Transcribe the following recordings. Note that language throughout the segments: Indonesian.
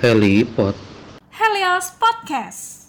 Helipod. Helios Podcast.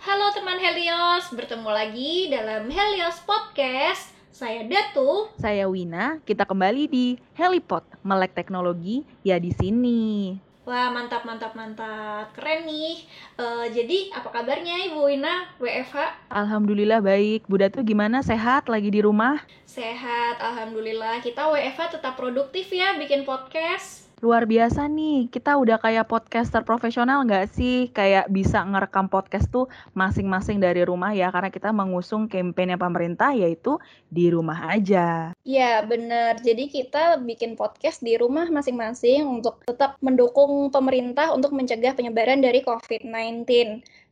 Halo teman Helios, bertemu lagi dalam Helios Podcast. Saya Datu. Saya Wina, kita kembali di Helipod, melek teknologi ya di sini. Wah mantap mantap mantap, keren nih. Eh, jadi apa kabarnya Ibu Wina WFH? Alhamdulillah baik. Bu Datu gimana? Sehat lagi di rumah? Sehat, alhamdulillah. Kita WFH tetap produktif ya bikin podcast. Luar biasa nih, kita udah kayak podcaster profesional nggak sih? Kayak bisa ngerekam podcast tuh masing-masing dari rumah ya, karena kita mengusung kampanye pemerintah yaitu di rumah aja. Ya bener, jadi kita bikin podcast di rumah masing-masing untuk tetap mendukung pemerintah untuk mencegah penyebaran dari COVID-19.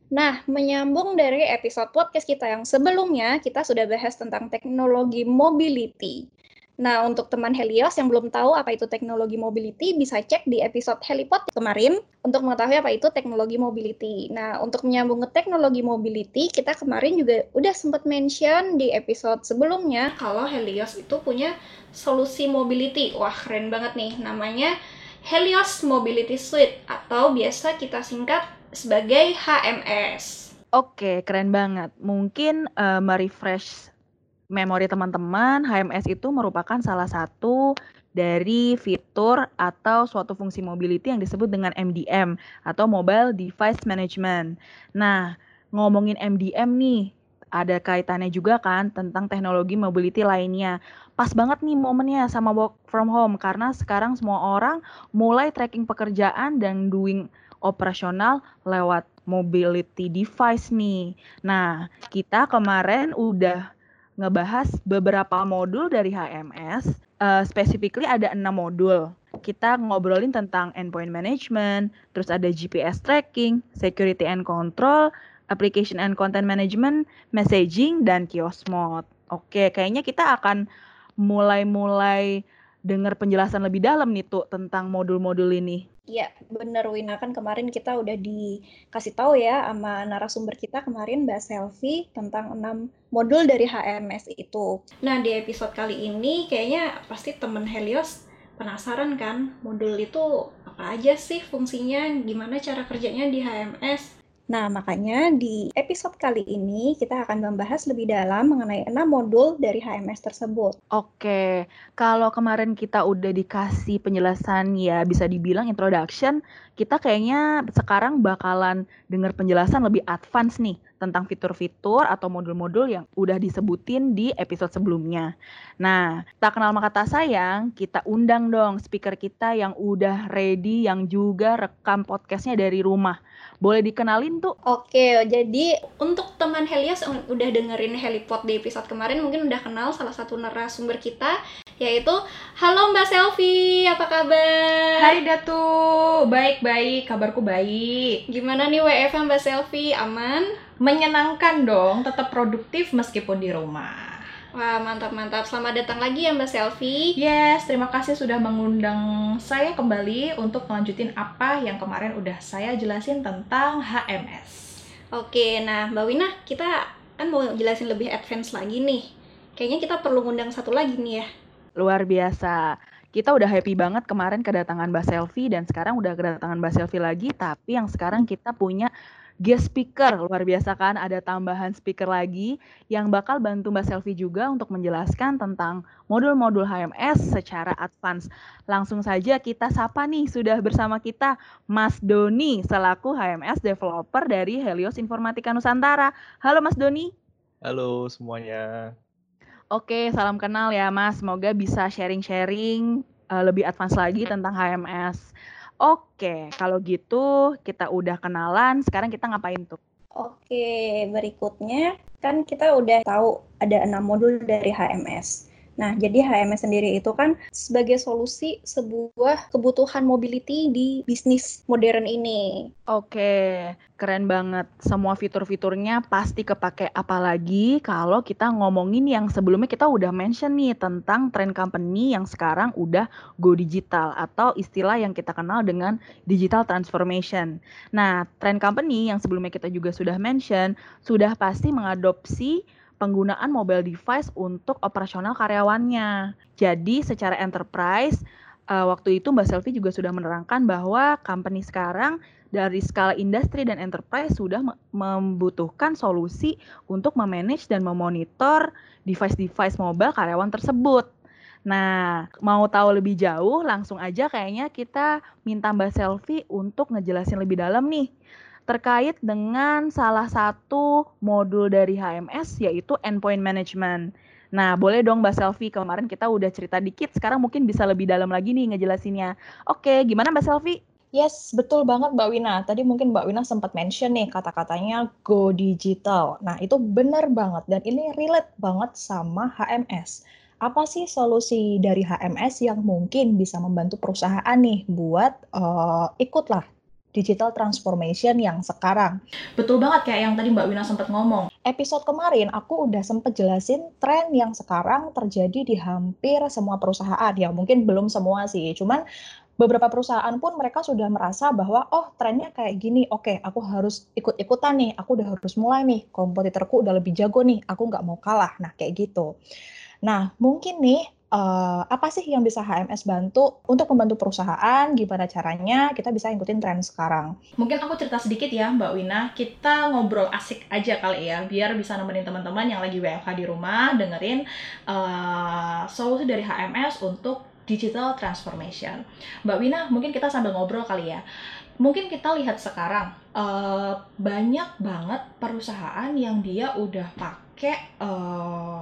Nah, menyambung dari episode podcast kita yang sebelumnya, kita sudah bahas tentang teknologi mobility. Nah, untuk teman Helios yang belum tahu apa itu teknologi mobility, bisa cek di episode Helipod kemarin untuk mengetahui apa itu teknologi mobility. Nah, untuk menyambung ke teknologi mobility, kita kemarin juga udah sempat mention di episode sebelumnya kalau Helios itu punya solusi mobility. Wah, keren banget nih. Namanya Helios Mobility Suite atau biasa kita singkat sebagai HMS. Oke, keren banget. Mungkin uh, merefresh memori teman-teman, HMS itu merupakan salah satu dari fitur atau suatu fungsi mobility yang disebut dengan MDM atau Mobile Device Management. Nah, ngomongin MDM nih, ada kaitannya juga kan tentang teknologi mobility lainnya. Pas banget nih momennya sama work from home karena sekarang semua orang mulai tracking pekerjaan dan doing operasional lewat mobility device nih. Nah, kita kemarin udah ngebahas beberapa modul dari HMS. Uh, specifically ada enam modul. Kita ngobrolin tentang endpoint management, terus ada GPS tracking, security and control, application and content management, messaging, dan kiosk mode. Oke, kayaknya kita akan mulai-mulai dengar penjelasan lebih dalam nih tuh tentang modul-modul ini. Iya, bener Wina kan kemarin kita udah dikasih tahu ya sama narasumber kita kemarin Mbak Selfie tentang enam modul dari HMS itu. Nah, di episode kali ini kayaknya pasti temen Helios penasaran kan modul itu apa aja sih fungsinya, gimana cara kerjanya di HMS. Nah, makanya di episode kali ini kita akan membahas lebih dalam mengenai enam modul dari HMS tersebut. Oke, kalau kemarin kita udah dikasih penjelasan ya bisa dibilang introduction, kita kayaknya sekarang bakalan dengar penjelasan lebih advance nih tentang fitur-fitur atau modul-modul yang udah disebutin di episode sebelumnya. Nah, tak kenal maka tak sayang, kita undang dong speaker kita yang udah ready, yang juga rekam podcastnya dari rumah. Boleh dikenalin tuh? Oke, jadi untuk teman Helios yang udah dengerin Helipod di episode kemarin mungkin udah kenal salah satu narasumber kita yaitu Halo Mbak Selfie, apa kabar? Hai Datu, baik-baik, kabarku baik. Gimana nih WFH Mbak Selfie, aman? Menyenangkan dong, tetap produktif meskipun di rumah. Wah, mantap-mantap. Selamat datang lagi ya Mbak Selfie. Yes, terima kasih sudah mengundang saya kembali untuk melanjutin apa yang kemarin udah saya jelasin tentang HMS. Oke, nah Mbak Wina, kita kan mau jelasin lebih advance lagi nih. Kayaknya kita perlu ngundang satu lagi nih ya. Luar biasa. Kita udah happy banget kemarin kedatangan Mbak Selfie dan sekarang udah kedatangan Mbak Selfie lagi, tapi yang sekarang kita punya guest speaker luar biasa kan ada tambahan speaker lagi yang bakal bantu Mbak Selfie juga untuk menjelaskan tentang modul-modul HMS secara advance. Langsung saja kita sapa nih sudah bersama kita Mas Doni selaku HMS developer dari Helios Informatika Nusantara. Halo Mas Doni. Halo semuanya. Oke, salam kenal ya Mas. Semoga bisa sharing-sharing uh, lebih advance lagi tentang HMS. Oke, kalau gitu kita udah kenalan, sekarang kita ngapain tuh? Oke, berikutnya kan kita udah tahu ada enam modul dari HMS. Nah, jadi HMS sendiri itu kan sebagai solusi sebuah kebutuhan mobility di bisnis modern ini. Oke, keren banget. Semua fitur-fiturnya pasti kepake apalagi kalau kita ngomongin yang sebelumnya kita udah mention nih tentang trend company yang sekarang udah go digital atau istilah yang kita kenal dengan digital transformation. Nah, trend company yang sebelumnya kita juga sudah mention sudah pasti mengadopsi penggunaan mobile device untuk operasional karyawannya. Jadi secara enterprise uh, waktu itu Mbak Selvi juga sudah menerangkan bahwa company sekarang dari skala industri dan enterprise sudah membutuhkan solusi untuk memanage dan memonitor device-device mobile karyawan tersebut. Nah, mau tahu lebih jauh, langsung aja kayaknya kita minta Mbak Selvi untuk ngejelasin lebih dalam nih terkait dengan salah satu modul dari HMS yaitu endpoint management. Nah, boleh dong Mbak Selvi, kemarin kita udah cerita dikit, sekarang mungkin bisa lebih dalam lagi nih ngejelasinnya. Oke, gimana Mbak Selvi? Yes, betul banget Mbak Wina. Tadi mungkin Mbak Wina sempat mention nih kata-katanya go digital. Nah, itu benar banget dan ini relate banget sama HMS. Apa sih solusi dari HMS yang mungkin bisa membantu perusahaan nih buat uh, ikutlah digital transformation yang sekarang. Betul banget kayak yang tadi Mbak Wina sempat ngomong. Episode kemarin aku udah sempat jelasin tren yang sekarang terjadi di hampir semua perusahaan. Ya mungkin belum semua sih, cuman beberapa perusahaan pun mereka sudah merasa bahwa oh trennya kayak gini, oke okay, aku harus ikut-ikutan nih, aku udah harus mulai nih, kompetitorku udah lebih jago nih, aku nggak mau kalah. Nah kayak gitu. Nah mungkin nih uh, apa sih yang bisa HMS bantu untuk membantu perusahaan? Gimana caranya kita bisa ikutin tren sekarang? Mungkin aku cerita sedikit ya Mbak Wina, kita ngobrol asik aja kali ya, biar bisa nemenin teman-teman yang lagi WFH di rumah dengerin uh, solusi dari HMS untuk digital transformation. Mbak Wina, mungkin kita sambil ngobrol kali ya. Mungkin kita lihat sekarang uh, banyak banget perusahaan yang dia udah pakai uh,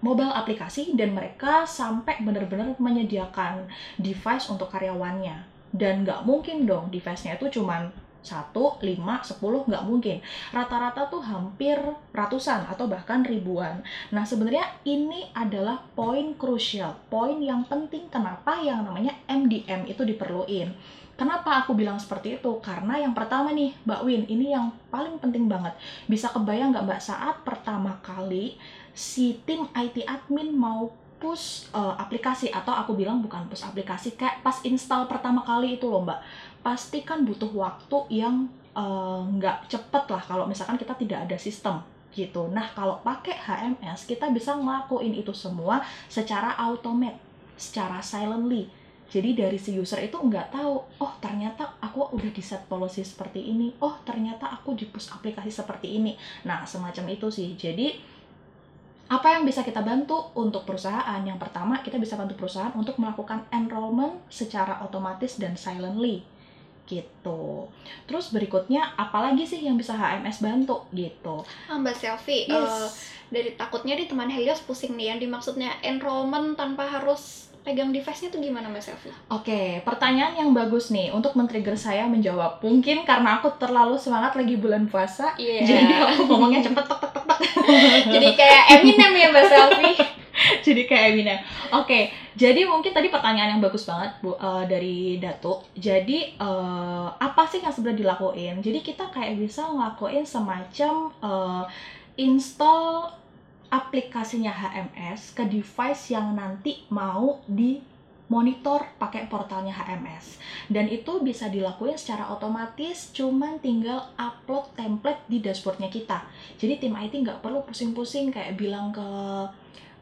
mobile aplikasi dan mereka sampai benar-benar menyediakan device untuk karyawannya. Dan nggak mungkin dong device-nya itu cuman satu, lima, sepuluh nggak mungkin. Rata-rata tuh hampir ratusan atau bahkan ribuan. Nah sebenarnya ini adalah poin krusial, poin yang penting kenapa yang namanya MDM itu diperluin. Kenapa aku bilang seperti itu? Karena yang pertama nih, Mbak Win, ini yang paling penting banget. Bisa kebayang nggak Mbak saat pertama kali si tim IT admin mau push uh, aplikasi atau aku bilang bukan push aplikasi kayak pas install pertama kali itu loh mbak pasti kan butuh waktu yang eh, nggak uh, cepet lah kalau misalkan kita tidak ada sistem gitu. Nah kalau pakai HMS kita bisa ngelakuin itu semua secara automate, secara silently. Jadi dari si user itu nggak tahu, oh ternyata aku udah di set policy seperti ini, oh ternyata aku di push aplikasi seperti ini. Nah semacam itu sih. Jadi apa yang bisa kita bantu untuk perusahaan? Yang pertama, kita bisa bantu perusahaan untuk melakukan enrollment secara otomatis dan silently gitu. Terus berikutnya apalagi sih yang bisa HMS bantu gitu? Oh, Mbak Selvi, yes. uh, dari takutnya di teman Helios pusing nih yang dimaksudnya enrollment tanpa harus pegang device-nya tuh gimana Mbak Selvi? Oke, pertanyaan yang bagus nih untuk men-trigger saya menjawab. Mungkin karena aku terlalu semangat lagi bulan puasa, yeah. jadi aku ngomongnya cepet tek tek tek tek. jadi kayak Eminem ya Mbak Selvi. jadi kayak Eminem. Oke, jadi mungkin tadi pertanyaan yang bagus banget Bu uh, dari Datuk. Jadi uh, apa sih yang sebenarnya dilakuin? Jadi kita kayak bisa ngelakuin semacam uh, install aplikasinya HMS ke device yang nanti mau di monitor pakai portalnya HMS dan itu bisa dilakuin secara otomatis cuman tinggal upload template di dashboardnya kita. Jadi tim IT nggak perlu pusing-pusing kayak bilang ke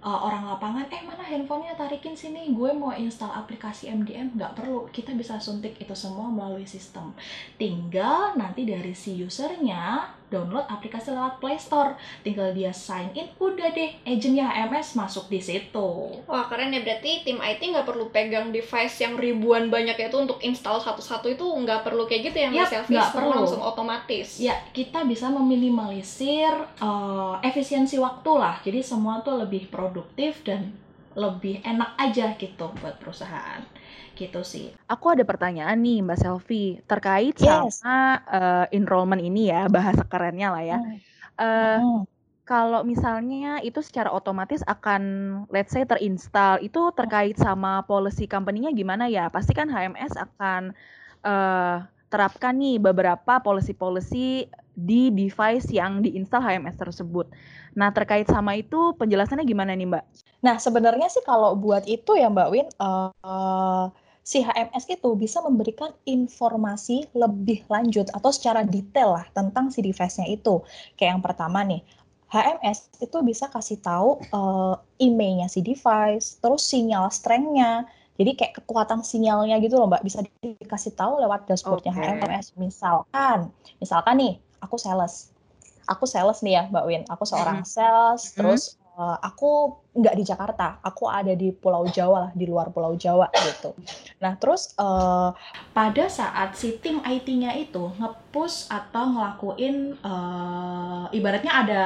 uh, orang lapangan eh mana handphonenya tarikin sini gue mau install aplikasi MDM nggak perlu kita bisa suntik itu semua melalui sistem. Tinggal nanti dari si usernya download aplikasi lewat Play Store. Tinggal dia sign in udah deh agentnya HMS masuk di situ. Wah keren ya. Berarti tim IT nggak perlu pegang device yang ribuan banyak itu untuk install satu-satu itu nggak perlu kayak gitu ya Mbak Selfie nggak perlu. langsung otomatis. Ya kita bisa meminimalisir uh, efisiensi waktu lah. Jadi semua tuh lebih produktif dan lebih enak aja gitu buat perusahaan gitu sih. Aku ada pertanyaan nih Mbak Selvi terkait yes. sama uh, enrollment ini ya bahasa kerennya lah ya. Hmm. Uh, hmm. Kalau misalnya itu secara otomatis akan let's say terinstall itu terkait sama policy company-nya gimana ya? Pasti kan HMS akan uh, terapkan nih beberapa policy-policy di device yang diinstal HMS tersebut. Nah, terkait sama itu penjelasannya gimana nih, Mbak? Nah, sebenarnya sih kalau buat itu ya, Mbak Win, uh, si HMS itu bisa memberikan informasi lebih lanjut atau secara detail lah tentang si device-nya itu. Kayak yang pertama nih, HMS itu bisa kasih tahu uh, emailnya si device, terus sinyal strength-nya. Jadi kayak kekuatan sinyalnya gitu loh Mbak, bisa dikasih tahu lewat dashboardnya Oke. HMS. Misalkan, misalkan nih, aku sales. Aku sales nih ya Mbak Win, aku seorang sales, Mhm. terus eh, aku nggak di Jakarta, aku ada di Pulau Jawa lah, di luar Pulau Jawa gitu. Nah terus eh, pada saat si tim IT-nya itu nge-push atau ngelakuin eh, ibaratnya ada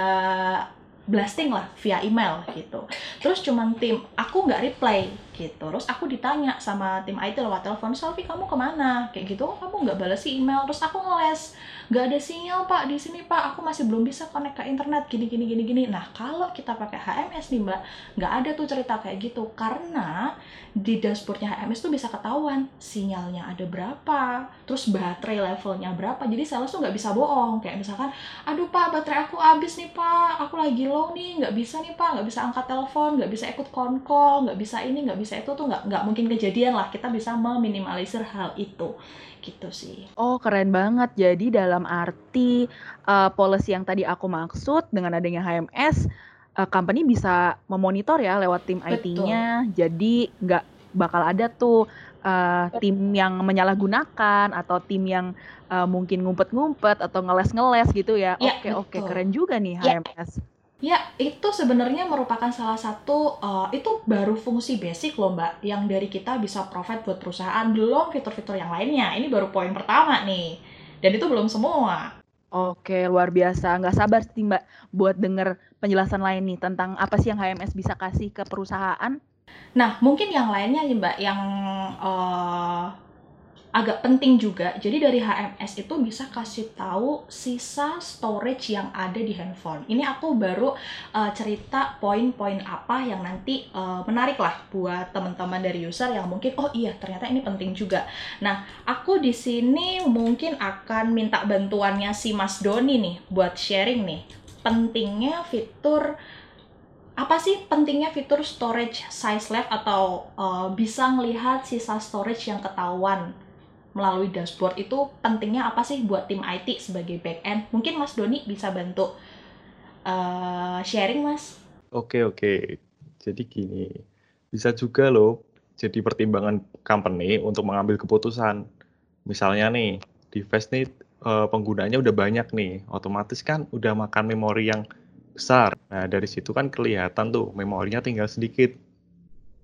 blasting lah via email gitu. Terus cuman tim aku nggak reply gitu. Terus aku ditanya sama tim IT lewat telepon, Selfie kamu ke mana? Kayak gitu, "Oh, kamu nggak balas email. Terus aku ngeles, nggak ada sinyal pak di sini pak. Aku masih belum bisa connect ke internet. Gini gini gini gini. Nah kalau kita pakai HMS nih mbak, nggak ada tuh cerita kayak gitu karena di dashboardnya HMS tuh bisa ketahuan sinyalnya ada berapa, terus baterai levelnya berapa. Jadi sales tuh nggak bisa bohong. Kayak misalkan, aduh pak baterai aku habis nih pak, aku lagi low nih, nggak bisa nih pak, nggak bisa angkat telepon, nggak bisa ikut konkol, nggak bisa ini, nggak bisa itu tuh nggak nggak mungkin kejadian lah. Kita bisa meminimalisir hal itu, gitu sih. Oh, keren banget. Jadi dalam arti eh, policy yang tadi aku maksud dengan adanya HMS, eh, company bisa memonitor ya lewat tim. IT-nya. Jadi nggak bakal ada tuh eh, tim yang menyalahgunakan atau tim yang eh, mungkin ngumpet-ngumpet atau ngeles-ngeles gitu ya. Ya, Oke, oke, betul. keren juga nih Ya. HMS. Ya, itu sebenarnya merupakan salah satu eh, itu baru fungsi basic loh Mbak yang dari kita bisa provide buat perusahaan belum fitur-fitur yang lainnya. Ini baru poin pertama nih. Dan itu belum semua. Oke, luar biasa. Nggak sabar sih Mbak buat denger penjelasan lain nih tentang apa sih yang HMS bisa kasih ke perusahaan. Nah, mungkin yang lainnya ya Mbak yang eh, agak penting juga. Jadi dari HMS itu bisa kasih tahu sisa storage yang ada di handphone. Ini aku baru eh, cerita poin-poin apa yang nanti eh, menarik lah buat teman-teman dari user yang mungkin oh iya ternyata ini penting juga. Nah, aku di sini mungkin akan minta bantuannya si Mas Doni nih buat sharing nih pentingnya fitur apa sih pentingnya fitur storage size left atau uh, bisa melihat sisa storage yang ketahuan melalui dashboard itu pentingnya apa sih buat tim IT sebagai back end? Mungkin Mas Doni bisa bantu uh, sharing Mas. Oke, oke. Jadi gini, bisa juga loh jadi pertimbangan company untuk mengambil keputusan. Misalnya nih, device nih eh, penggunanya udah banyak nih, otomatis kan udah makan memori yang besar. Nah, dari situ kan kelihatan tuh memorinya tinggal sedikit.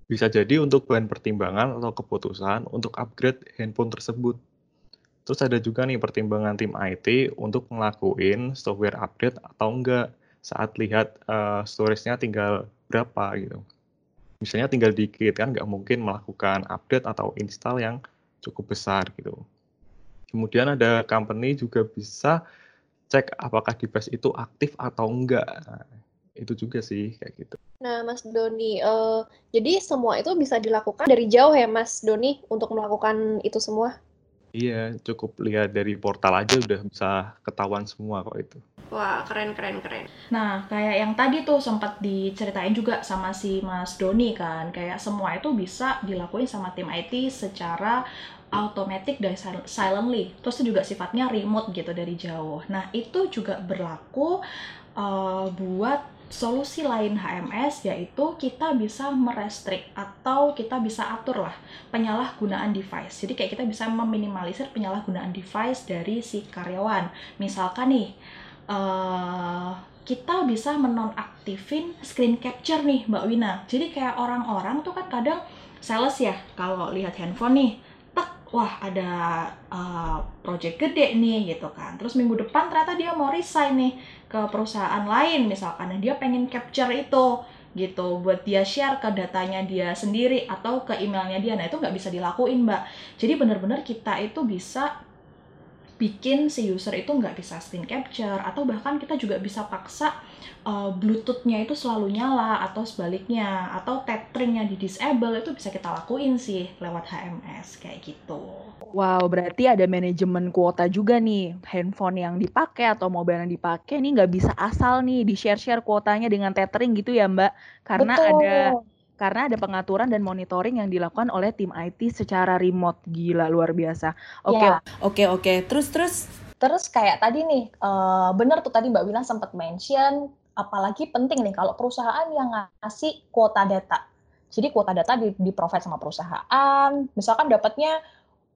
Bisa jadi untuk bahan pertimbangan atau keputusan untuk upgrade handphone tersebut. Terus ada juga nih pertimbangan tim IT untuk ngelakuin software update atau enggak saat lihat eh, storage-nya tinggal berapa gitu. Misalnya tinggal dikit kan nggak mungkin melakukan update atau install yang cukup besar gitu. Kemudian ada company juga bisa cek apakah device itu aktif atau enggak. Itu juga sih kayak gitu. Nah, Mas Doni, eh, jadi semua itu bisa dilakukan dari jauh ya, Mas Doni, untuk melakukan itu semua? Iya, cukup lihat dari portal aja udah bisa ketahuan semua kok itu. Wah, keren, keren, keren. Nah, kayak yang tadi tuh sempat diceritain juga sama si Mas Doni kan, kayak semua itu bisa dilakuin sama tim IT secara automatic dan sil- silently. Terus itu juga sifatnya remote gitu dari jauh. Nah, itu juga berlaku uh, buat solusi lain HMS yaitu kita bisa merestrict atau kita bisa atur lah penyalahgunaan device. Jadi kayak kita bisa meminimalisir penyalahgunaan device dari si karyawan. Misalkan nih eh, kita bisa menonaktifin screen capture nih Mbak Wina. Jadi kayak orang-orang tuh kan kadang sales ya kalau lihat handphone nih, wah ada uh, project gede nih gitu kan. Terus minggu depan ternyata dia mau resign nih ke perusahaan lain misalkan, dan dia pengen capture itu gitu buat dia share ke datanya dia sendiri atau ke emailnya dia. Nah itu nggak bisa dilakuin Mbak. Jadi benar-benar kita itu bisa bikin si user itu nggak bisa screen capture atau bahkan kita juga bisa paksa uh, bluetoothnya itu selalu nyala atau sebaliknya atau tethringnya di disable itu bisa kita lakuin sih lewat HMS kayak gitu. Wow, berarti ada manajemen kuota juga nih. Handphone yang dipakai atau mobile yang dipakai nih nggak bisa asal nih di-share-share kuotanya dengan tethering gitu ya, Mbak. Karena ada karena ada pengaturan dan monitoring yang dilakukan oleh tim IT secara remote. Gila, luar biasa. Oke, Ya. Oke, oke. Terus, terus. Terus kayak tadi nih, eh, bener tuh tadi Mbak Wina sempat mention, apalagi penting nih kalau perusahaan yang ngasih kuota data. Jadi kuota data di, di provide sama perusahaan, misalkan dapatnya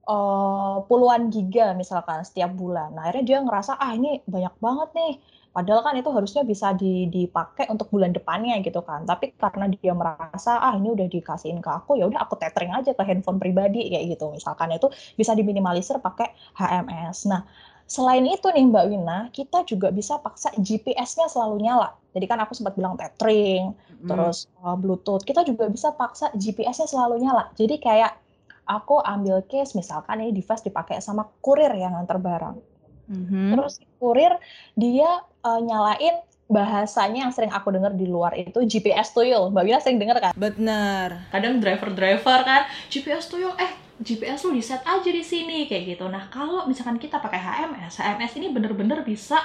uh, puluhan giga misalkan setiap bulan. Nah, akhirnya dia ngerasa ah ini banyak banget nih. Padahal kan itu harusnya bisa dipakai untuk bulan depannya gitu kan. Tapi karena dia merasa ah ini udah dikasihin ke aku, ya udah aku tethering aja ke handphone pribadi kayak gitu. Misalkan itu bisa diminimalisir pakai HMS. Nah, selain itu nih Mbak Wina, kita juga bisa paksa GPS-nya selalu nyala. Jadi kan aku sempat bilang tethering, hmm. terus uh, Bluetooth. Kita juga bisa paksa GPS-nya selalu nyala. Jadi kayak aku ambil case misalkan ini device dipakai sama kurir yang antar barang. Mm-hmm. Terus kurir dia uh, nyalain bahasanya yang sering aku dengar di luar itu GPS tuyul. Mbak Wina sering dengar kan? Benar. Kadang driver-driver kan GPS tuyul, eh GPS lu di set aja di sini kayak gitu. Nah kalau misalkan kita pakai HMS, HMS ini bener-bener bisa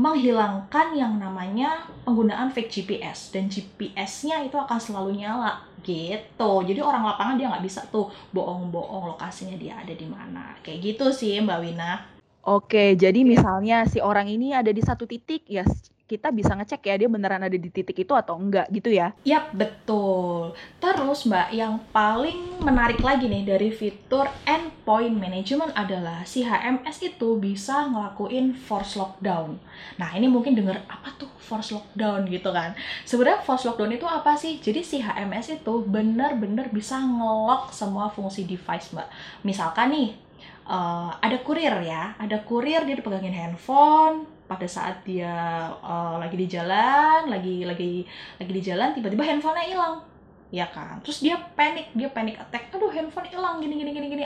menghilangkan yang namanya penggunaan fake GPS dan GPS-nya itu akan selalu nyala gitu. Jadi orang lapangan dia nggak bisa tuh bohong-bohong lokasinya dia ada di mana. Kayak gitu sih Mbak Wina. Oke, jadi misalnya si orang ini ada di satu titik, ya kita bisa ngecek ya dia beneran ada di titik itu atau enggak gitu ya. Yap, betul. Terus Mbak, yang paling menarik lagi nih dari fitur endpoint management adalah si HMS itu bisa ngelakuin force lockdown. Nah, ini mungkin denger apa tuh force lockdown gitu kan. Sebenarnya force lockdown itu apa sih? Jadi si HMS itu bener-bener bisa ngelock semua fungsi device, Mbak. Misalkan nih, uh, ada kurir ya, ada kurir dia dipegangin handphone, pada saat dia uh, lagi di jalan lagi lagi lagi di jalan tiba-tiba handphonenya hilang ya kan terus dia panik dia panik attack aduh handphone hilang gini gini gini gini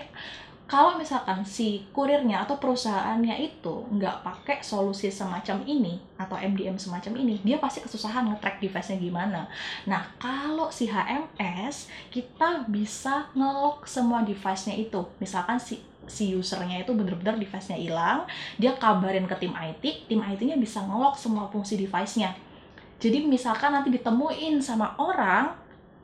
kalau misalkan si kurirnya atau perusahaannya itu nggak pakai solusi semacam ini atau MDM semacam ini, dia pasti kesusahan nge-track device-nya gimana. Nah, kalau si HMS, kita bisa nge-lock semua device-nya itu. Misalkan si si usernya itu bener-bener device-nya hilang, dia kabarin ke tim IT, tim IT-nya bisa ngelok semua fungsi device-nya. Jadi misalkan nanti ditemuin sama orang,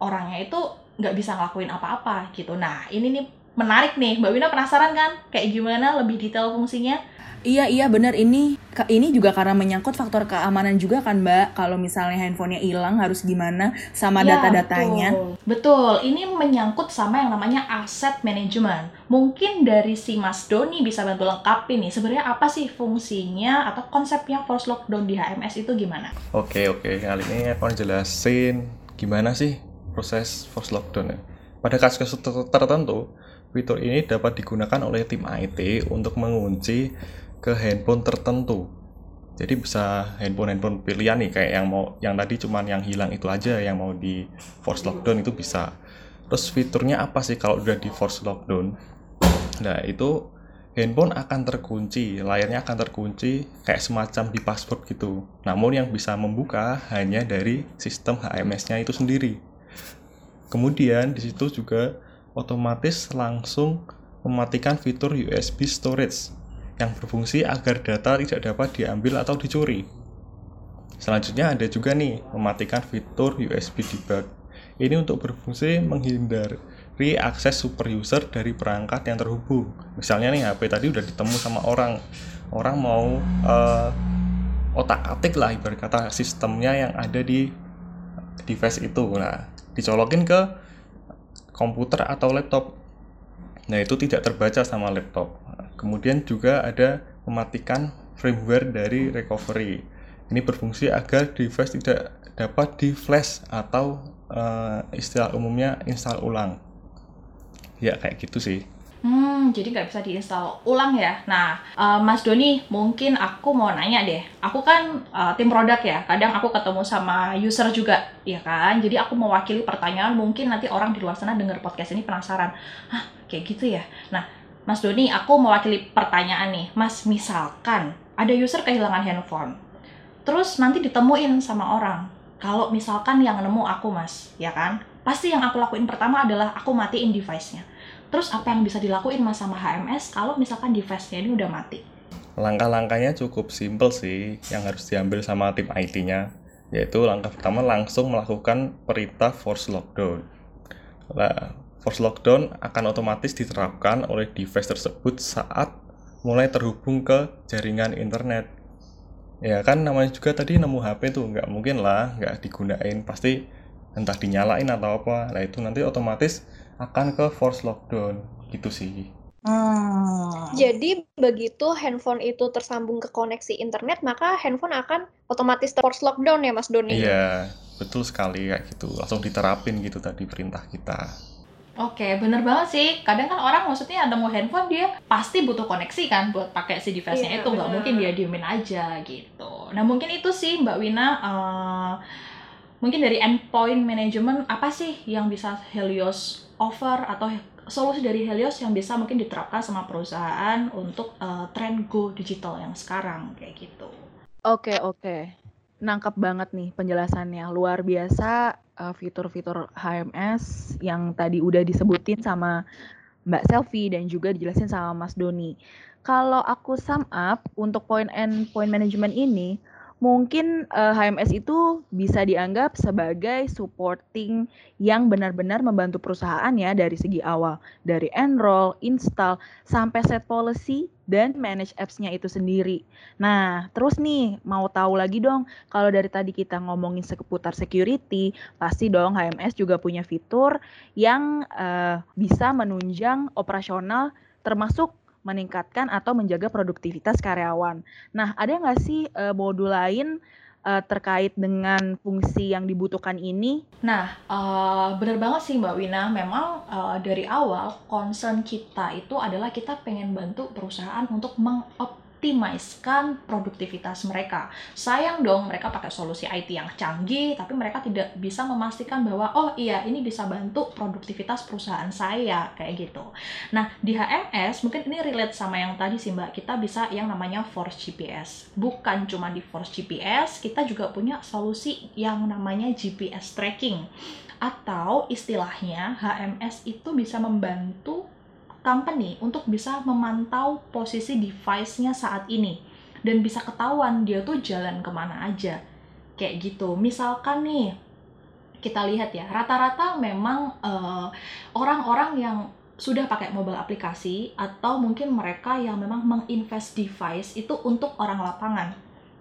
orangnya itu nggak bisa ngelakuin apa-apa gitu. Nah ini nih menarik nih, Mbak Wina penasaran kan? Kayak gimana lebih detail fungsinya? Iya iya benar ini ini juga karena menyangkut faktor keamanan juga kan Mbak. Kalau misalnya handphonenya hilang harus gimana sama ya, data-datanya. Betul. betul. Ini menyangkut sama yang namanya aset manajemen. Mungkin dari si Mas Doni bisa bantu lengkapi nih. Sebenarnya apa sih fungsinya atau konsepnya force lockdown di HMS itu gimana? Oke oke kali ini aku jelasin gimana sih proses force lockdown ya. Pada kasus-kasus tertentu fitur ini dapat digunakan oleh tim IT untuk mengunci ke handphone tertentu. Jadi bisa handphone-handphone pilihan nih kayak yang mau yang tadi cuman yang hilang itu aja yang mau di force lockdown itu bisa. Terus fiturnya apa sih kalau udah di force lockdown? Nah itu handphone akan terkunci layarnya akan terkunci kayak semacam di password gitu. Namun yang bisa membuka hanya dari sistem HMS-nya itu sendiri. Kemudian di situ juga otomatis langsung mematikan fitur USB storage yang berfungsi agar data tidak dapat diambil atau dicuri. Selanjutnya ada juga nih mematikan fitur USB debug. Ini untuk berfungsi menghindari akses super user dari perangkat yang terhubung. Misalnya nih HP tadi udah ditemu sama orang, orang mau uh, otak-atik lah ibarat kata sistemnya yang ada di device itu. Nah, dicolokin ke komputer atau laptop. Nah, itu tidak terbaca sama laptop. Kemudian juga ada mematikan firmware dari recovery. Ini berfungsi agar device tidak dapat di flash atau uh, istilah umumnya install ulang. Ya kayak gitu sih. Hmm, jadi nggak bisa diinstal ulang ya. Nah, uh, Mas Doni, mungkin aku mau nanya deh. Aku kan uh, tim produk ya. Kadang aku ketemu sama user juga, ya kan. Jadi aku mewakili pertanyaan. Mungkin nanti orang di luar sana dengar podcast ini penasaran. Hah, kayak gitu ya. Nah, Mas Doni, aku mewakili pertanyaan nih. Mas, misalkan ada user kehilangan handphone, terus nanti ditemuin sama orang. Kalau misalkan yang nemu aku, Mas, ya kan? Pasti yang aku lakuin pertama adalah aku matiin device-nya. Terus apa yang bisa dilakuin Mas sama HMS kalau misalkan device-nya ini udah mati? Langkah-langkahnya cukup simple sih yang harus diambil sama tim IT-nya. Yaitu langkah pertama langsung melakukan perintah force lockdown. Nah, force lockdown akan otomatis diterapkan oleh device tersebut saat mulai terhubung ke jaringan internet. Ya kan namanya juga tadi nemu HP tuh nggak mungkin lah nggak digunain pasti entah dinyalain atau apa nah itu nanti otomatis akan ke force lockdown gitu sih Hmm. Jadi begitu handphone itu tersambung ke koneksi internet, maka handphone akan otomatis force lockdown ya Mas Doni? Iya, betul sekali kayak gitu. Langsung diterapin gitu tadi perintah kita. Oke, bener banget sih. Kadang kan orang maksudnya ada mau handphone dia pasti butuh koneksi kan buat pakai si device-nya Iya, itu. Nggak mungkin dia diemin aja gitu. Nah mungkin itu sih Mbak Wina. eh, mungkin dari endpoint management apa sih yang bisa Helios offer atau solusi dari Helios yang bisa mungkin diterapkan sama perusahaan untuk eh, tren go digital yang sekarang kayak gitu. Oke, oke. Nangkep banget nih penjelasannya. Luar biasa uh, fitur-fitur HMS yang tadi udah disebutin sama Mbak Selvi dan juga dijelasin sama Mas Doni. Kalau aku sum up untuk point and point management ini, mungkin uh, HMS itu bisa dianggap sebagai supporting yang benar-benar membantu perusahaan ya dari segi awal, dari enroll, install, sampai set policy dan manage apps-nya itu sendiri. Nah, terus nih mau tahu lagi dong, kalau dari tadi kita ngomongin seputar security, pasti dong HMS juga punya fitur yang eh, bisa menunjang operasional termasuk meningkatkan atau menjaga produktivitas karyawan. Nah, ada nggak sih eh, modul lain eh, terkait dengan fungsi yang dibutuhkan ini? Nah, eh, bener banget sih Mbak Wina. Memang eh, dari awal concern kita itu adalah kita pengen bantu perusahaan untuk mengoptimiskan produktivitas mereka. Sayang dong mereka pakai solusi IT yang canggih, tapi mereka tidak bisa memastikan bahwa oh iya ini bisa bantu produktivitas perusahaan saya kayak gitu. Nah, di HMS mungkin ini relate sama yang tadi sih Mbak. Kita bisa yang namanya Force GPS. Bukan cuma di Force GPS, kita juga punya solusi yang namanya GPS tracking. Atau istilahnya HMS itu bisa membantu company untuk bisa memantau posisi device-nya saat ini. Dan bisa ketahuan dia tuh jalan ke mana aja. Kayak gitu. Misalkan nih kita lihat ya rata-rata memang eh, orang-orang yang sudah pakai mobile aplikasi atau mungkin mereka yang memang menginvest device itu untuk orang lapangan.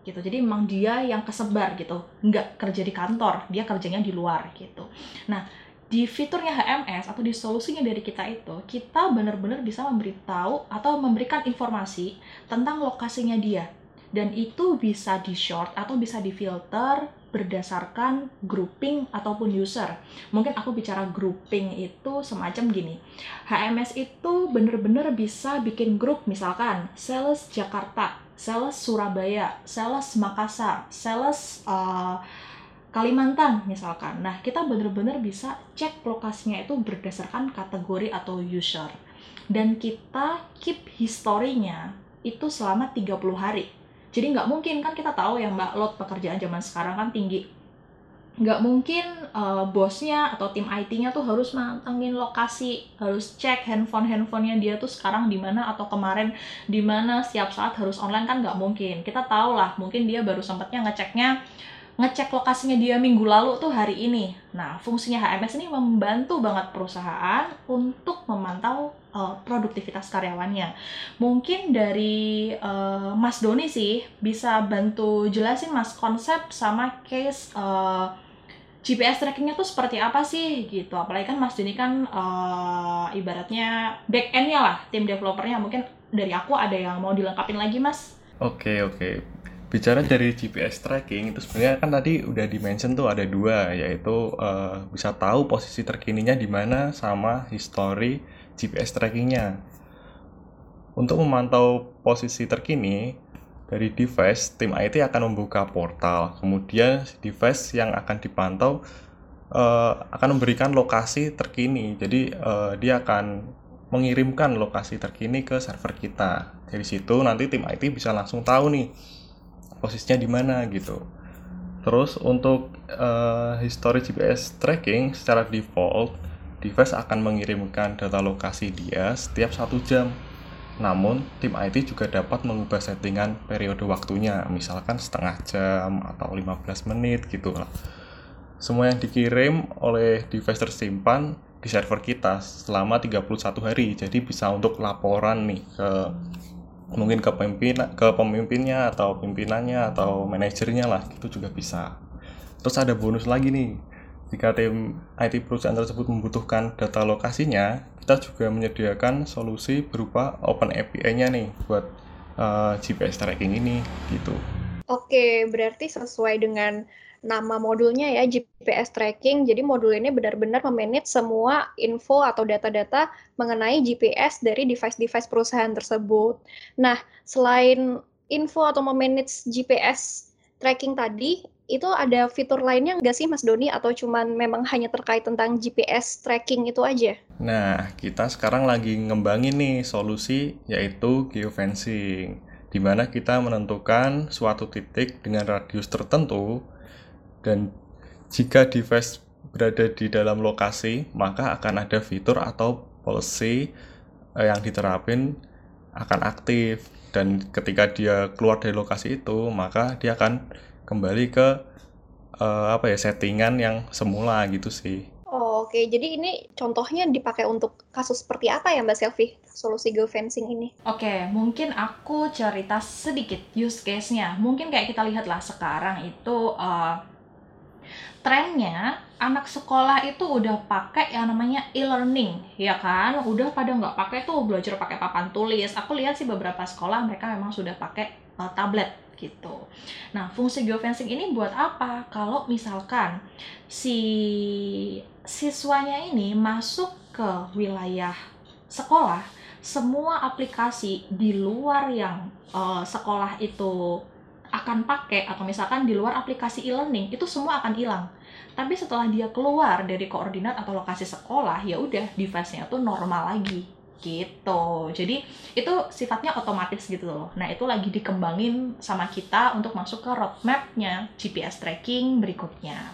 Gitu. Jadi memang dia yang kesebar gitu. Nggak kerja di kantor dia kerjanya di luar gitu. Nah di fiturnya HMS atau di solusinya dari kita itu kita benar-benar bisa memberitahu atau memberikan informasi tentang lokasinya dia dan itu bisa di short atau bisa di filter berdasarkan grouping ataupun user. Mungkin aku bicara grouping itu semacam gini. HMS itu bener-bener bisa bikin grup misalkan sales Jakarta, sales Surabaya, sales Makassar, sales uh, Kalimantan misalkan. Nah, kita bener-bener bisa cek lokasinya itu berdasarkan kategori atau user. Dan kita keep historinya itu selama 30 hari. Jadi nggak mungkin kan kita tahu ya Mbak load pekerjaan zaman sekarang kan tinggi. Nggak mungkin uh, bosnya atau tim IT-nya tuh harus mantengin lokasi, harus cek handphone-handphonenya dia tuh sekarang di mana atau kemarin di mana setiap saat harus online kan nggak mungkin. Kita tahu lah, mungkin dia baru sempatnya ngeceknya ngecek lokasinya dia minggu lalu tuh hari ini. Nah, fungsinya HMS ini membantu banget perusahaan untuk memantau uh, produktivitas karyawannya. Mungkin dari uh, Mas Doni sih bisa bantu jelasin Mas konsep sama case uh, GPS trackingnya tuh seperti apa sih gitu. Apalagi kan Mas Doni kan uh, ibaratnya back end-nya lah, tim developernya. Mungkin dari aku ada yang mau dilengkapin lagi Mas. Oke, oke. Bicara dari GPS tracking itu sebenarnya kan tadi udah dimention tuh ada dua yaitu uh, bisa tahu posisi terkininya di mana sama history GPS trackingnya. Untuk memantau posisi terkini dari device, tim IT akan membuka portal. Kemudian device yang akan dipantau uh, akan memberikan lokasi terkini. Jadi uh, dia akan mengirimkan lokasi terkini ke server kita. Dari situ nanti tim IT bisa langsung tahu nih posisinya di mana gitu. Terus untuk uh, history GPS tracking secara default, device akan mengirimkan data lokasi dia setiap satu jam. Namun, tim IT juga dapat mengubah settingan periode waktunya, misalkan setengah jam atau 15 menit gitu lah. Semua yang dikirim oleh device tersimpan di server kita selama 31 hari. Jadi bisa untuk laporan nih ke mungkin ke pemimpin ke pemimpinnya atau pimpinannya atau manajernya lah itu juga bisa terus ada bonus lagi nih jika tim IT perusahaan tersebut membutuhkan data lokasinya, kita juga menyediakan solusi berupa Open API-nya nih buat uh, eh, GPS tracking ini gitu. Oke, berarti sesuai dengan nama modulnya ya GPS tracking. Jadi modul ini benar-benar memanage semua info atau data-data mengenai GPS dari device-device perusahaan tersebut. Nah, selain info atau memanage GPS tracking tadi, itu ada fitur lainnya nggak sih Mas Doni atau cuman memang hanya terkait tentang GPS tracking itu aja? Nah, kita sekarang lagi ngembangin nih solusi yaitu geofencing di mana kita menentukan suatu titik dengan radius tertentu dan jika device berada di dalam lokasi, maka akan ada fitur atau policy eh, yang diterapin akan aktif dan ketika dia keluar dari lokasi itu, maka dia akan kembali ke uh, apa ya settingan yang semula gitu sih. Oh, Oke, okay. jadi ini contohnya dipakai untuk kasus seperti apa ya Mbak Selvi, solusi geofencing ini? Oke, okay, mungkin aku cerita sedikit use case-nya. Mungkin kayak kita lihat lah sekarang itu uh, trennya anak sekolah itu udah pakai yang namanya e-learning, ya kan? Udah pada nggak pakai tuh belajar pakai papan tulis. Aku lihat sih beberapa sekolah mereka memang sudah pakai uh, tablet gitu. Nah, fungsi geofencing ini buat apa? Kalau misalkan si siswanya ini masuk ke wilayah sekolah, semua aplikasi di luar yang uh, sekolah itu akan pakai atau misalkan di luar aplikasi e-learning itu semua akan hilang. Tapi setelah dia keluar dari koordinat atau lokasi sekolah, ya udah device-nya tuh normal lagi gitu. Jadi itu sifatnya otomatis gitu loh. Nah itu lagi dikembangin sama kita untuk masuk ke roadmapnya GPS tracking berikutnya.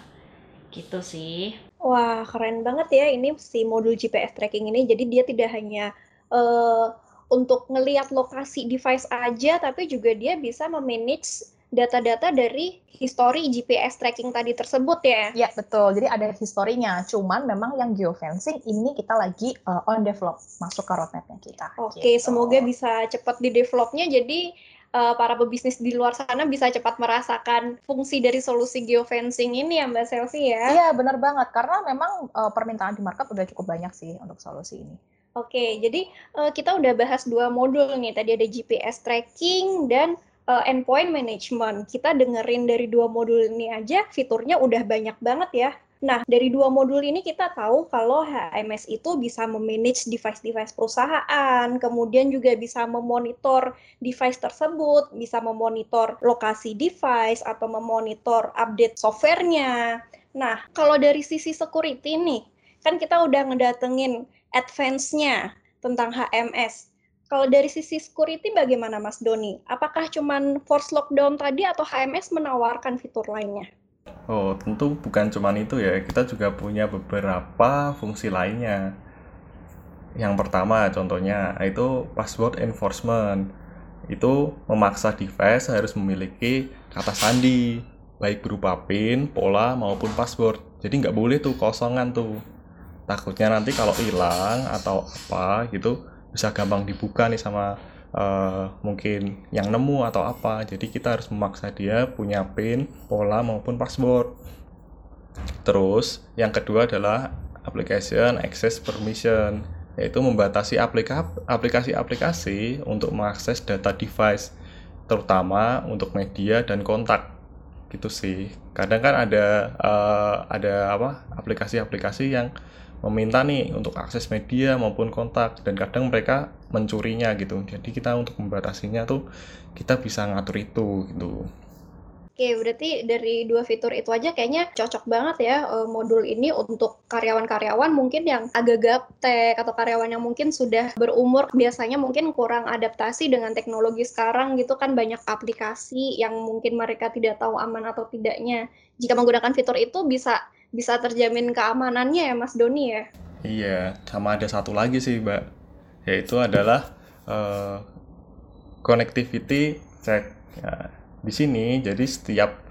Gitu sih. Wah keren banget ya ini si modul GPS tracking ini. Jadi dia tidak hanya uh, untuk ngelihat lokasi device aja tapi juga dia bisa memanage data-data dari histori GPS tracking tadi tersebut ya. Ya, betul. Jadi ada historinya. Cuman memang yang geofencing ini kita lagi uh, on develop, masuk ke roadmapnya kita. Oke, okay, gitu. semoga bisa cepat di developnya. Jadi uh, para pebisnis di luar sana bisa cepat merasakan fungsi dari solusi geofencing ini ya Mbak Selvi ya. Iya, benar banget. Karena memang uh, permintaan di market udah cukup banyak sih untuk solusi ini. Oke, jadi uh, kita udah bahas dua modul nih. Tadi ada GPS tracking dan uh, endpoint management. Kita dengerin dari dua modul ini aja, fiturnya udah banyak banget ya. Nah, dari dua modul ini kita tahu kalau HMS itu bisa memanage device-device perusahaan, kemudian juga bisa memonitor device tersebut, bisa memonitor lokasi device atau memonitor update softwarenya. Nah, kalau dari sisi security nih, kan kita udah ngedatengin advance-nya tentang HMS. Kalau dari sisi security bagaimana Mas Doni? Apakah cuman force lockdown tadi atau HMS menawarkan fitur lainnya? Oh, tentu bukan cuman itu ya. Kita juga punya beberapa fungsi lainnya. Yang pertama contohnya itu password enforcement. Itu memaksa device harus memiliki kata sandi, baik berupa PIN, pola, maupun password. Jadi nggak boleh tuh kosongan tuh. Takutnya nanti kalau hilang atau apa gitu, bisa gampang dibuka nih sama uh, mungkin yang nemu atau apa. Jadi kita harus memaksa dia punya pin pola maupun password. Terus yang kedua adalah application access permission yaitu membatasi aplikasi-aplikasi untuk mengakses data device terutama untuk media dan kontak. Gitu sih. Kadang kan ada uh, ada apa aplikasi-aplikasi yang meminta nih untuk akses media maupun kontak dan kadang mereka mencurinya gitu. Jadi kita untuk membatasinya tuh kita bisa ngatur itu gitu. Oke, berarti dari dua fitur itu aja kayaknya cocok banget ya uh, modul ini untuk karyawan-karyawan mungkin yang agak gaptek atau karyawan yang mungkin sudah berumur. Biasanya mungkin kurang adaptasi dengan teknologi sekarang gitu kan banyak aplikasi yang mungkin mereka tidak tahu aman atau tidaknya. Jika menggunakan fitur itu bisa bisa terjamin keamanannya ya Mas Doni ya. Iya, sama ada satu lagi sih Mbak, yaitu adalah uh, connectivity check. Ya, di sini jadi setiap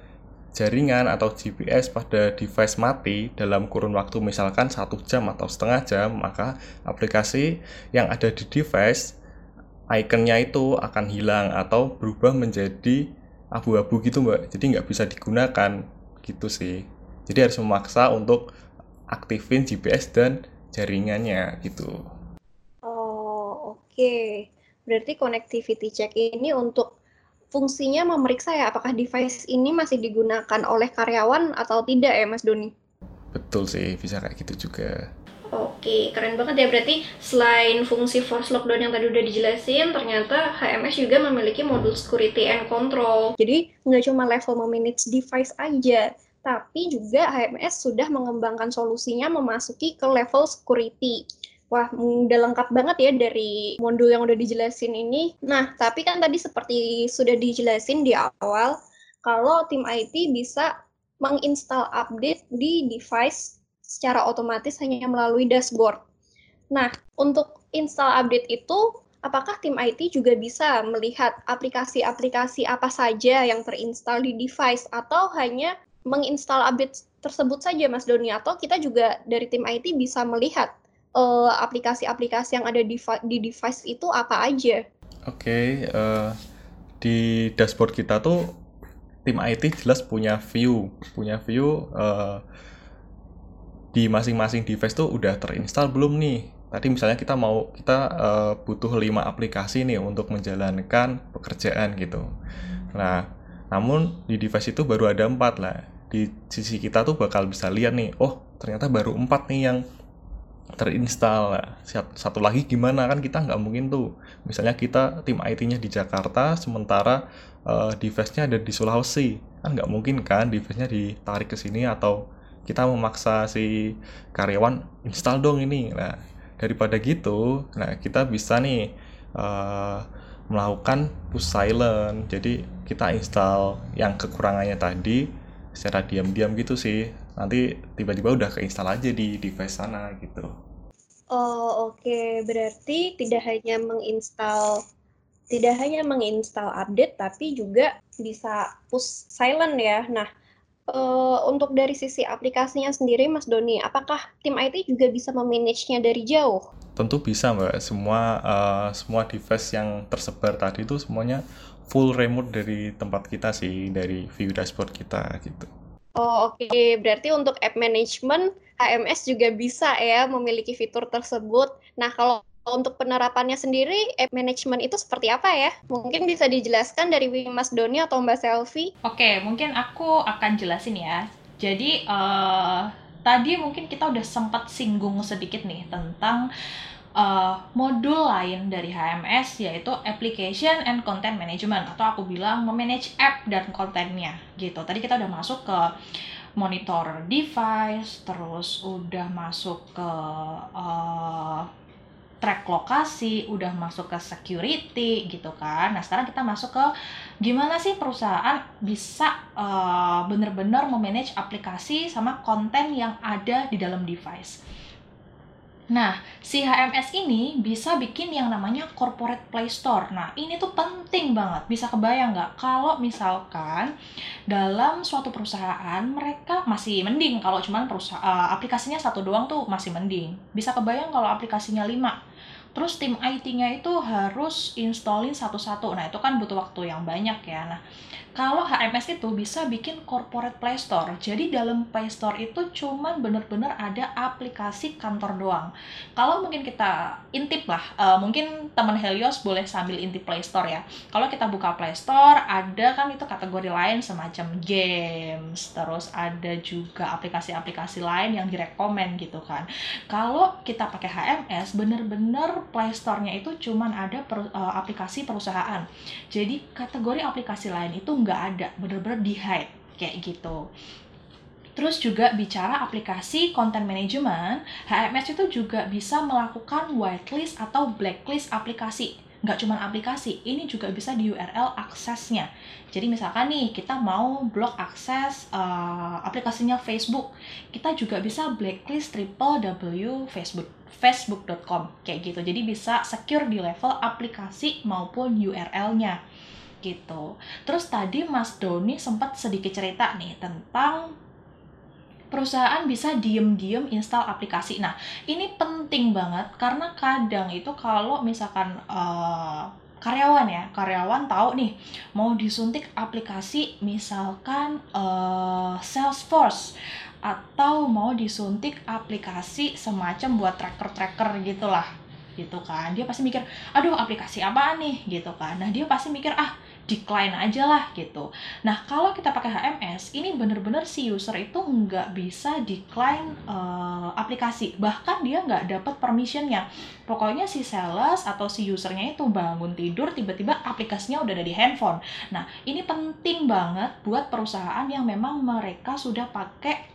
jaringan atau GPS pada device mati dalam kurun waktu misalkan satu jam atau setengah jam, maka aplikasi yang ada di device ikonnya itu akan hilang atau berubah menjadi abu-abu gitu mbak jadi nggak bisa digunakan gitu sih Jadi harus memaksa untuk aktifin GPS dan jaringannya gitu. Oh, oke. Okay. Berarti connectivity check ini untuk fungsinya memeriksa ya apakah device ini masih digunakan oleh karyawan atau tidak ya Mas Doni? Betul sih, bisa kayak gitu juga. Oke, keren banget ya. Berarti selain fungsi force lockdown yang tadi udah dijelasin, ternyata HMS juga memiliki modul security and control. Jadi nggak cuma level memanage device aja, tapi juga HMS sudah mengembangkan solusinya memasuki ke level security. Wah, udah lengkap banget ya dari modul yang udah dijelasin ini. Nah, tapi kan tadi seperti sudah dijelasin di awal, kalau tim IT bisa menginstal update di device secara otomatis hanya melalui dashboard. Nah, untuk install update itu, apakah tim IT juga bisa melihat aplikasi-aplikasi apa saja yang terinstal di device atau hanya menginstal update tersebut saja, Mas Doni? Atau kita juga dari tim IT bisa melihat uh, aplikasi-aplikasi yang ada di, di device itu apa aja? Oke, okay, uh, eh, di dashboard kita tuh tim IT jelas punya view, punya view uh, di masing-masing device tuh udah terinstall belum nih? Tadi misalnya kita mau kita uh, butuh 5 aplikasi nih untuk menjalankan pekerjaan gitu. Nah, namun di device itu baru ada empat lah. Di sisi kita tuh bakal bisa lihat nih, oh ternyata baru empat nih yang terinstall. Satu lagi gimana kan kita nggak mungkin tuh. Misalnya kita tim IT-nya di Jakarta, sementara uh, device-nya ada di Sulawesi. Kan nggak mungkin kan device-nya ditarik ke sini atau kita memaksa si karyawan install dong ini nah daripada gitu nah kita bisa nih uh, melakukan push silent jadi kita install yang kekurangannya tadi secara diam-diam gitu sih nanti tiba-tiba udah keinstal aja di device sana gitu oh oke okay. berarti tidak hanya menginstal tidak hanya menginstal update tapi juga bisa push silent ya nah uh, untuk dari sisi aplikasinya sendiri, Mas Doni, apakah tim IT juga bisa memanage-nya dari jauh? Tentu bisa, Mbak. Semua uh, semua device yang tersebar tadi itu semuanya full remote dari tempat kita sih, dari view dashboard kita gitu. Oh, oke. Okay. Berarti untuk app management, HMS juga bisa ya memiliki fitur tersebut. Nah, kalau untuk penerapannya sendiri, app management itu seperti apa ya? Mungkin bisa dijelaskan dari Mas Doni atau Mbak Selvi? Oke, mungkin aku akan jelasin ya. Jadi, uh, tadi mungkin kita udah sempat singgung sedikit nih tentang uh, modul lain dari HMS yaitu Application and Content Management atau aku bilang memanage app dan kontennya gitu. Tadi kita udah masuk ke monitor device, terus udah masuk ke uh, track lokasi, udah masuk ke security gitu kan. Nah, sekarang kita masuk ke gimana sih perusahaan bisa uh, bener-bener memanage aplikasi sama konten yang ada di dalam device. Nah, si HMS ini bisa bikin yang namanya corporate play store. Nah, ini tuh penting banget. Bisa kebayang nggak kalau misalkan dalam suatu perusahaan mereka masih mending kalau cuman perusahaan uh, aplikasinya satu doang tuh masih mending. Bisa kebayang kalau aplikasinya lima terus tim IT-nya itu harus installin satu-satu. Nah, itu kan butuh waktu yang banyak ya. Nah, kalau HMS itu bisa bikin corporate play store. Jadi dalam play store itu cuman bener-bener ada aplikasi kantor doang. Kalau mungkin kita intip lah, uh, mungkin teman Helios boleh sambil intip play store ya. Kalau kita buka play store, ada kan itu kategori lain semacam games, terus ada juga aplikasi-aplikasi lain yang direkomend gitu kan. Kalau kita pakai HMS, bener-bener play store-nya itu cuman ada per, uh, aplikasi perusahaan. Jadi kategori aplikasi lain itu nggak ada bener-bener di hide kayak gitu Terus juga bicara aplikasi content management, HMS itu juga bisa melakukan whitelist atau blacklist aplikasi. Nggak cuma aplikasi, ini juga bisa di URL aksesnya. Jadi misalkan nih, kita mau blok akses uh, aplikasinya Facebook, kita juga bisa blacklist triple W Facebook facebook.com kayak gitu. Jadi bisa secure di level aplikasi maupun URL-nya gitu. Terus tadi Mas Doni sempat sedikit cerita nih tentang perusahaan bisa diem-diem install aplikasi. Nah, ini penting banget karena kadang itu kalau misalkan uh, karyawan ya, karyawan tahu nih mau disuntik aplikasi misalkan uh, Salesforce atau mau disuntik aplikasi semacam buat tracker-tracker gitulah gitu kan dia pasti mikir aduh aplikasi apa nih gitu kan nah dia pasti mikir ah decline aja lah gitu. Nah kalau kita pakai HMS ini bener-bener si user itu nggak bisa decline uh, aplikasi bahkan dia nggak dapat permissionnya. Pokoknya si sales atau si usernya itu bangun tidur tiba-tiba aplikasinya udah ada di handphone. Nah ini penting banget buat perusahaan yang memang mereka sudah pakai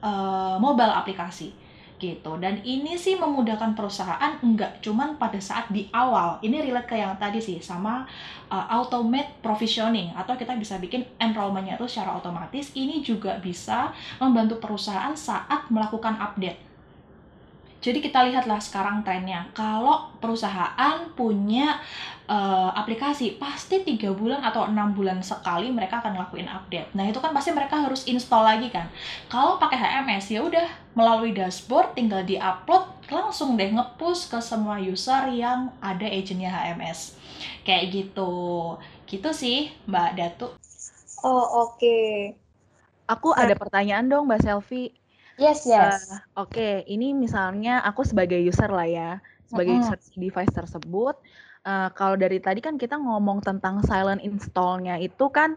uh, mobile aplikasi gitu. Dan ini sih memudahkan perusahaan enggak. Cuman pada saat di awal ini relate ke yang tadi sih sama uh, automate provisioning. Atau kita bisa bikin enrollmentnya itu secara otomatis. Ini juga bisa membantu perusahaan saat melakukan update jadi kita lihatlah sekarang trennya. Kalau perusahaan punya uh, aplikasi, pasti tiga bulan atau enam bulan sekali mereka akan ngelakuin update. Nah itu kan pasti mereka harus install lagi kan. Kalau pakai HMS ya udah melalui dashboard tinggal diupload langsung deh ngepush ke semua user yang ada agentnya HMS. Kayak gitu. Gitu sih Mbak Datu. Oh oke. Okay. Aku ada pertanyaan dong Mbak Selfie Yes, yes. Uh, Oke, okay. ini misalnya aku sebagai user lah ya, sebagai mm -hmm. user device tersebut. Uh, kalau dari tadi kan kita ngomong tentang silent installnya itu kan,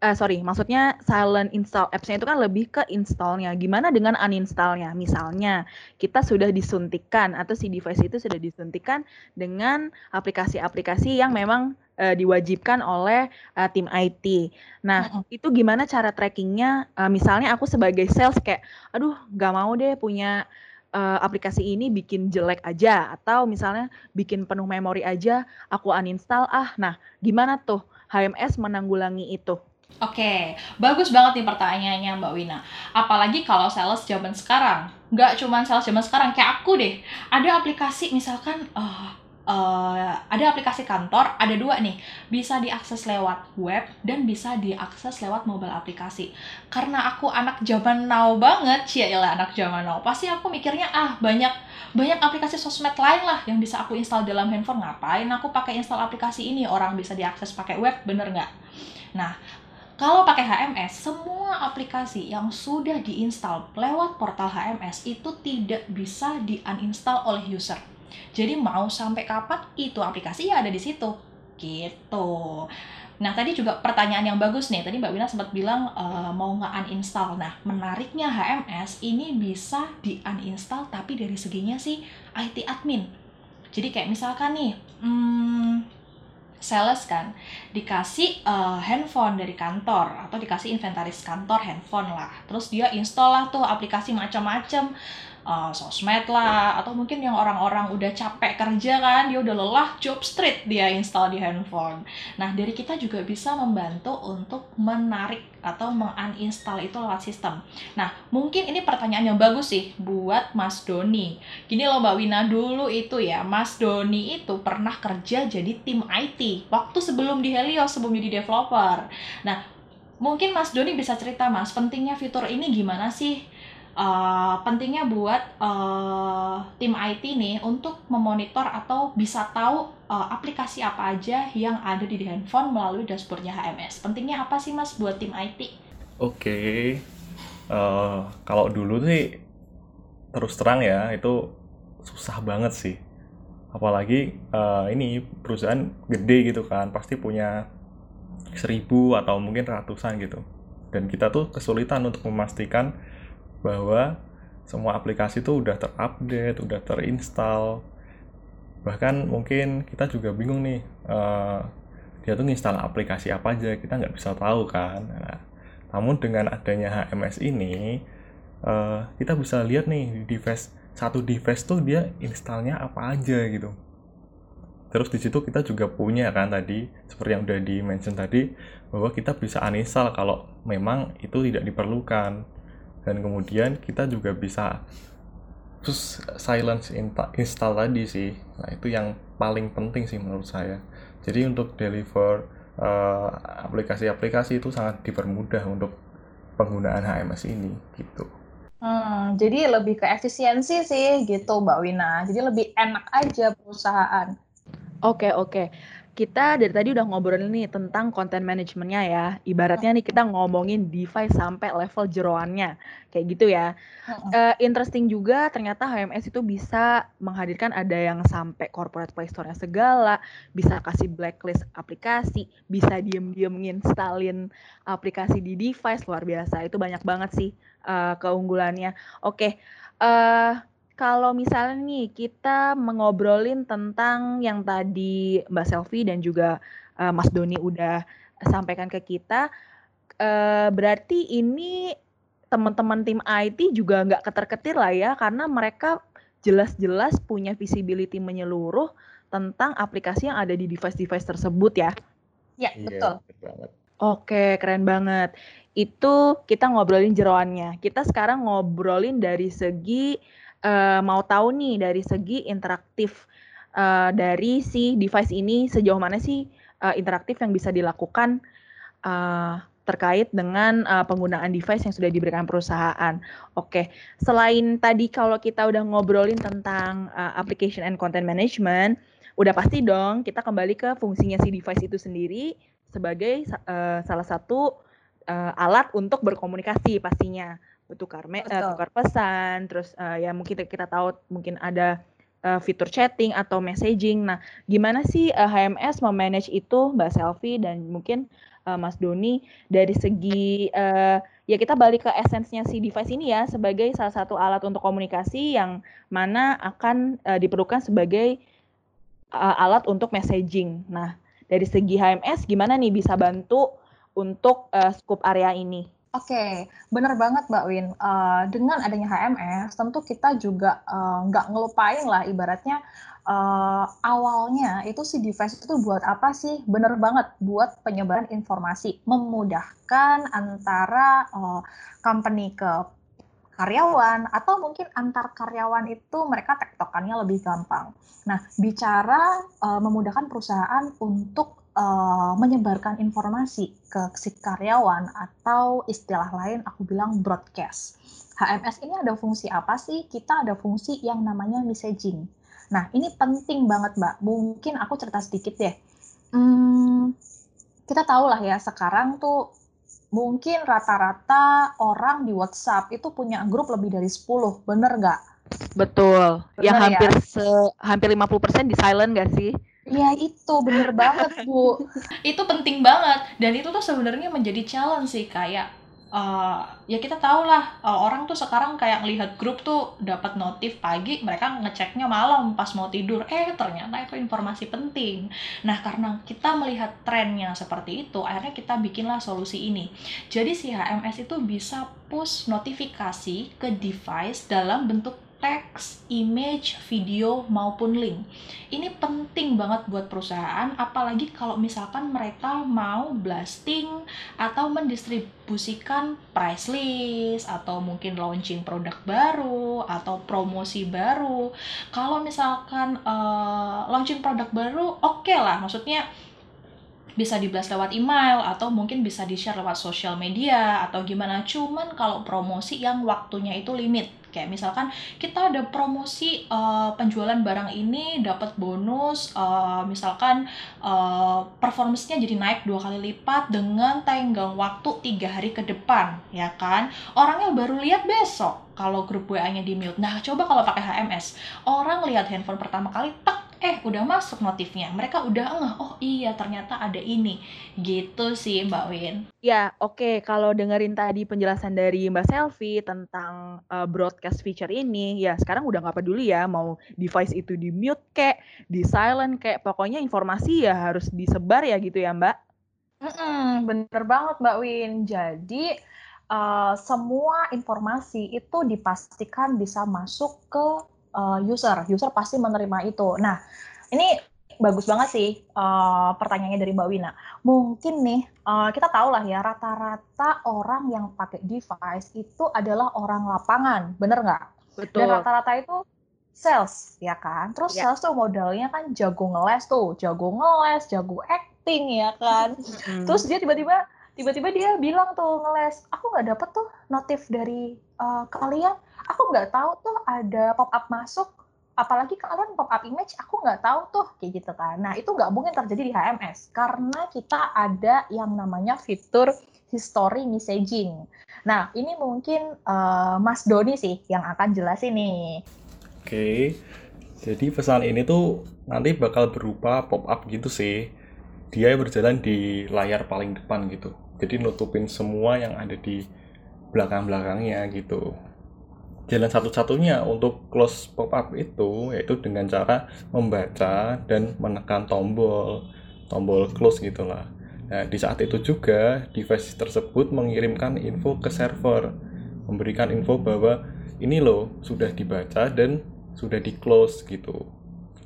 uh, sorry, maksudnya silent install apps-nya itu kan lebih ke installnya. Gimana dengan uninstallnya? Misalnya kita sudah disuntikan atau si device itu sudah disuntikan dengan aplikasi-aplikasi yang memang uh, diwajibkan oleh uh, tim IT. Nah, mm-hmm. itu gimana cara trackingnya? Uh, misalnya aku sebagai sales kayak, aduh, nggak mau deh punya uh, aplikasi ini bikin jelek aja, atau misalnya bikin penuh memori aja, aku uninstall. Ah, nah, gimana tuh HMS menanggulangi itu? Oke, bagus banget nih pertanyaannya Mbak Wina. Apalagi kalau sales zaman sekarang, nggak cuma sales zaman sekarang, kayak aku deh. Ada aplikasi misalkan, uh, uh, ada aplikasi kantor, ada dua nih, bisa diakses lewat web dan bisa diakses lewat mobile aplikasi. Karena aku anak zaman now banget, ya anak zaman now, pasti aku mikirnya ah banyak banyak aplikasi sosmed lain lah yang bisa aku install dalam handphone. Ngapain aku pakai install aplikasi ini? Orang bisa diakses pakai web, bener nggak? Nah, kalau pakai HMS, semua aplikasi yang sudah diinstal lewat portal HMS itu tidak bisa di-uninstall oleh user jadi mau sampai kapan itu aplikasi ya ada di situ. Gitu. Nah, tadi juga pertanyaan yang bagus nih. Tadi Mbak Wina sempat bilang uh, mau nge-uninstall. Nah, menariknya HMS ini bisa di-uninstall tapi dari seginya sih IT admin. Jadi kayak misalkan nih, hmm, sales kan dikasih uh, handphone dari kantor atau dikasih inventaris kantor handphone lah terus dia install lah tuh aplikasi macam-macam uh, sosmed lah atau mungkin yang orang-orang udah capek kerja kan dia udah lelah job street dia install di handphone. Nah dari kita juga bisa membantu untuk menarik atau menguninstall itu lewat sistem. Nah mungkin ini pertanyaan yang bagus sih buat Mas Doni. Gini loh Mbak Wina dulu itu ya Mas Doni itu pernah kerja jadi tim IT waktu sebelum di Helios sebelum jadi developer. Nah mungkin Mas Doni bisa cerita Mas pentingnya fitur ini gimana sih uh, pentingnya buat uh, tim IT nih untuk memonitor atau bisa tahu uh, aplikasi apa aja yang ada di handphone melalui dashboardnya HMS. Pentingnya apa sih mas buat tim IT? Oke, okay. uh, kalau dulu sih terus terang ya itu susah banget sih. Apalagi uh, ini perusahaan gede gitu kan, pasti punya seribu atau mungkin ratusan gitu. Dan kita tuh kesulitan untuk memastikan bahwa semua aplikasi itu udah terupdate, udah terinstall. Bahkan mungkin kita juga bingung nih, uh, dia tuh nginstal aplikasi apa aja, kita nggak bisa tahu kan. Nah, namun dengan adanya HMS ini, uh, kita bisa lihat nih di device satu device tuh dia installnya apa aja gitu. Terus di situ kita juga punya kan tadi seperti yang udah di mention tadi bahwa kita bisa uninstall kalau memang itu tidak diperlukan dan kemudian kita juga bisa terus silence install tadi sih nah itu yang paling penting sih menurut saya jadi untuk deliver eh, aplikasi-aplikasi uh, itu sangat dipermudah untuk penggunaan HMS ini gitu Hmm, jadi lebih ke efisiensi sih gitu Mbak Wina. Jadi lebih enak aja perusahaan. Oke, oke. Kita dari tadi udah ngobrolin nih tentang content managementnya ya. Ibaratnya nih kita ngomongin device sampai level jeroannya, kayak gitu ya. Uh, interesting juga ternyata HMS itu bisa menghadirkan ada yang sampai corporate play store-nya segala, bisa kasih blacklist aplikasi, bisa diem-diem nginstalin aplikasi di device luar biasa. Itu banyak banget sih uh, keunggulannya. Oke, okay. uh, kalau misalnya nih kita mengobrolin tentang yang tadi Mbak Selvi dan juga uh, Mas Doni udah sampaikan ke kita, uh, berarti ini teman-teman tim IT juga nggak keter-ketir lah ya, karena mereka jelas-jelas punya visibility menyeluruh tentang aplikasi yang ada di device-device tersebut ya. Ya, betul. Iya, Oke, keren banget. Itu kita ngobrolin jeroannya. Kita sekarang ngobrolin dari segi uh, mau tahu nih dari segi interaktif uh, dari si device ini sejauh mana sih uh, interaktif yang bisa dilakukan uh, terkait dengan uh, penggunaan device yang sudah diberikan perusahaan. Oke, selain tadi kalau kita udah ngobrolin tentang uh, application and content management, udah pasti dong kita kembali ke fungsinya si device itu sendiri sebagai uh, salah satu uh, alat untuk berkomunikasi pastinya bertukar me uh, tukar pesan terus uh, ya mungkin kita tahu mungkin ada uh, fitur chatting atau messaging. Nah, gimana sih uh, HMS memanage itu Mbak Selvi dan mungkin uh, Mas Doni dari segi uh, ya kita balik ke esensinya si device ini ya sebagai salah satu alat untuk komunikasi yang mana akan uh, diperlukan sebagai uh, alat untuk messaging. Nah, dari segi HMS gimana nih bisa bantu untuk uh, scope area ini? Oke, benar banget Mbak Win. Uh, dengan adanya HMS, tentu kita juga uh, nggak ngelupain lah ibaratnya uh, awalnya itu si device itu buat apa sih? Bener banget buat penyebaran informasi, memudahkan antara uh, company ke karyawan atau mungkin antar karyawan itu mereka tektokannya lebih gampang. Nah, bicara uh, memudahkan perusahaan untuk uh, menyebarkan informasi ke si karyawan atau istilah lain aku bilang broadcast. HMS ini ada fungsi apa sih? Kita ada fungsi yang namanya messaging. Nah, ini penting banget, Mbak. Mungkin aku cerita sedikit deh. Hmm, kita tahu lah ya, sekarang tuh mungkin rata-rata orang di WhatsApp itu punya grup lebih dari 10, bener nggak? Betul. Bener yang hampir ya? se hampir 50% di silent nggak sih? Iya itu bener banget bu. itu penting banget. Dan itu tuh sebenarnya menjadi challenge sih kayak uh, ya kita tahu lah uh, orang tuh sekarang kayak ngelihat grup tuh dapat notif pagi mereka ngeceknya malam pas mau tidur. Eh ternyata itu informasi penting. Nah karena kita melihat trennya seperti itu akhirnya kita bikinlah solusi ini. Jadi si HMS itu bisa push notifikasi ke device dalam bentuk teks, image, video maupun link. Ini penting banget buat perusahaan apalagi kalau misalkan mereka mau blasting atau mendistribusikan price list atau mungkin launching produk baru atau promosi baru. Kalau misalkan uh, launching produk baru oke okay lah maksudnya bisa dibahas lewat email atau mungkin bisa di-share lewat sosial media atau gimana. Cuman kalau promosi yang waktunya itu limit kayak misalkan kita ada promosi uh, penjualan barang ini dapat bonus uh, misalkan uh, performance-nya jadi naik dua kali lipat dengan tenggang waktu tiga hari ke depan ya kan? Orangnya baru lihat besok kalau grup WA-nya di mute nah coba kalau pakai HMS orang lihat handphone pertama kali tak eh udah masuk notifnya. Mereka udah ngeh oh iya ternyata ada ini. Gitu sih Mbak Win. Ya oke. Okay. kalau dengerin tadi penjelasan dari Mbak Selvi tentang uh, broadcast feature ini ya sekarang udah nggak peduli ya mau device itu di mute kayak di silent kayak pokoknya informasi ya harus disebar ya gitu ya Mbak. Mm -mm, bener banget Mbak Win. Jadi uh, semua informasi itu dipastikan bisa masuk ke uh, user. User pasti menerima itu. Nah, ini bagus banget sih uh, pertanyaannya dari Mbak Wina. Mungkin nih uh, kita tahu lah ya rata-rata orang yang pakai device itu adalah orang lapangan, bener nggak? Betul. Dan rata-rata itu sales ya kan. Terus ya. sales tuh modalnya kan jago ngeles tuh, jago ngeles, jago acting ya kan. Terus dia tiba-tiba tiba-tiba dia bilang tuh ngeles, aku nggak dapet tuh notif dari uh, kalian aku nggak tahu tuh ada pop up masuk apalagi kalian pop up image aku nggak tahu tuh kayak gitu kan. Nah itu nggak mungkin terjadi di HMS karena kita ada yang namanya fitur history messaging. Nah ini mungkin uh, Mas Doni sih yang akan jelasin nih. Oke, jadi pesan ini tuh nanti bakal berupa pop up gitu sih. Dia berjalan di layar paling depan gitu. Jadi nutupin semua yang ada di belakang-belakangnya gitu jalan satu-satunya untuk close pop-up itu yaitu dengan cara membaca dan menekan tombol tombol close gitulah. Nah, di saat itu juga device tersebut mengirimkan info ke server, memberikan info bahwa ini loh sudah dibaca dan sudah di close gitu.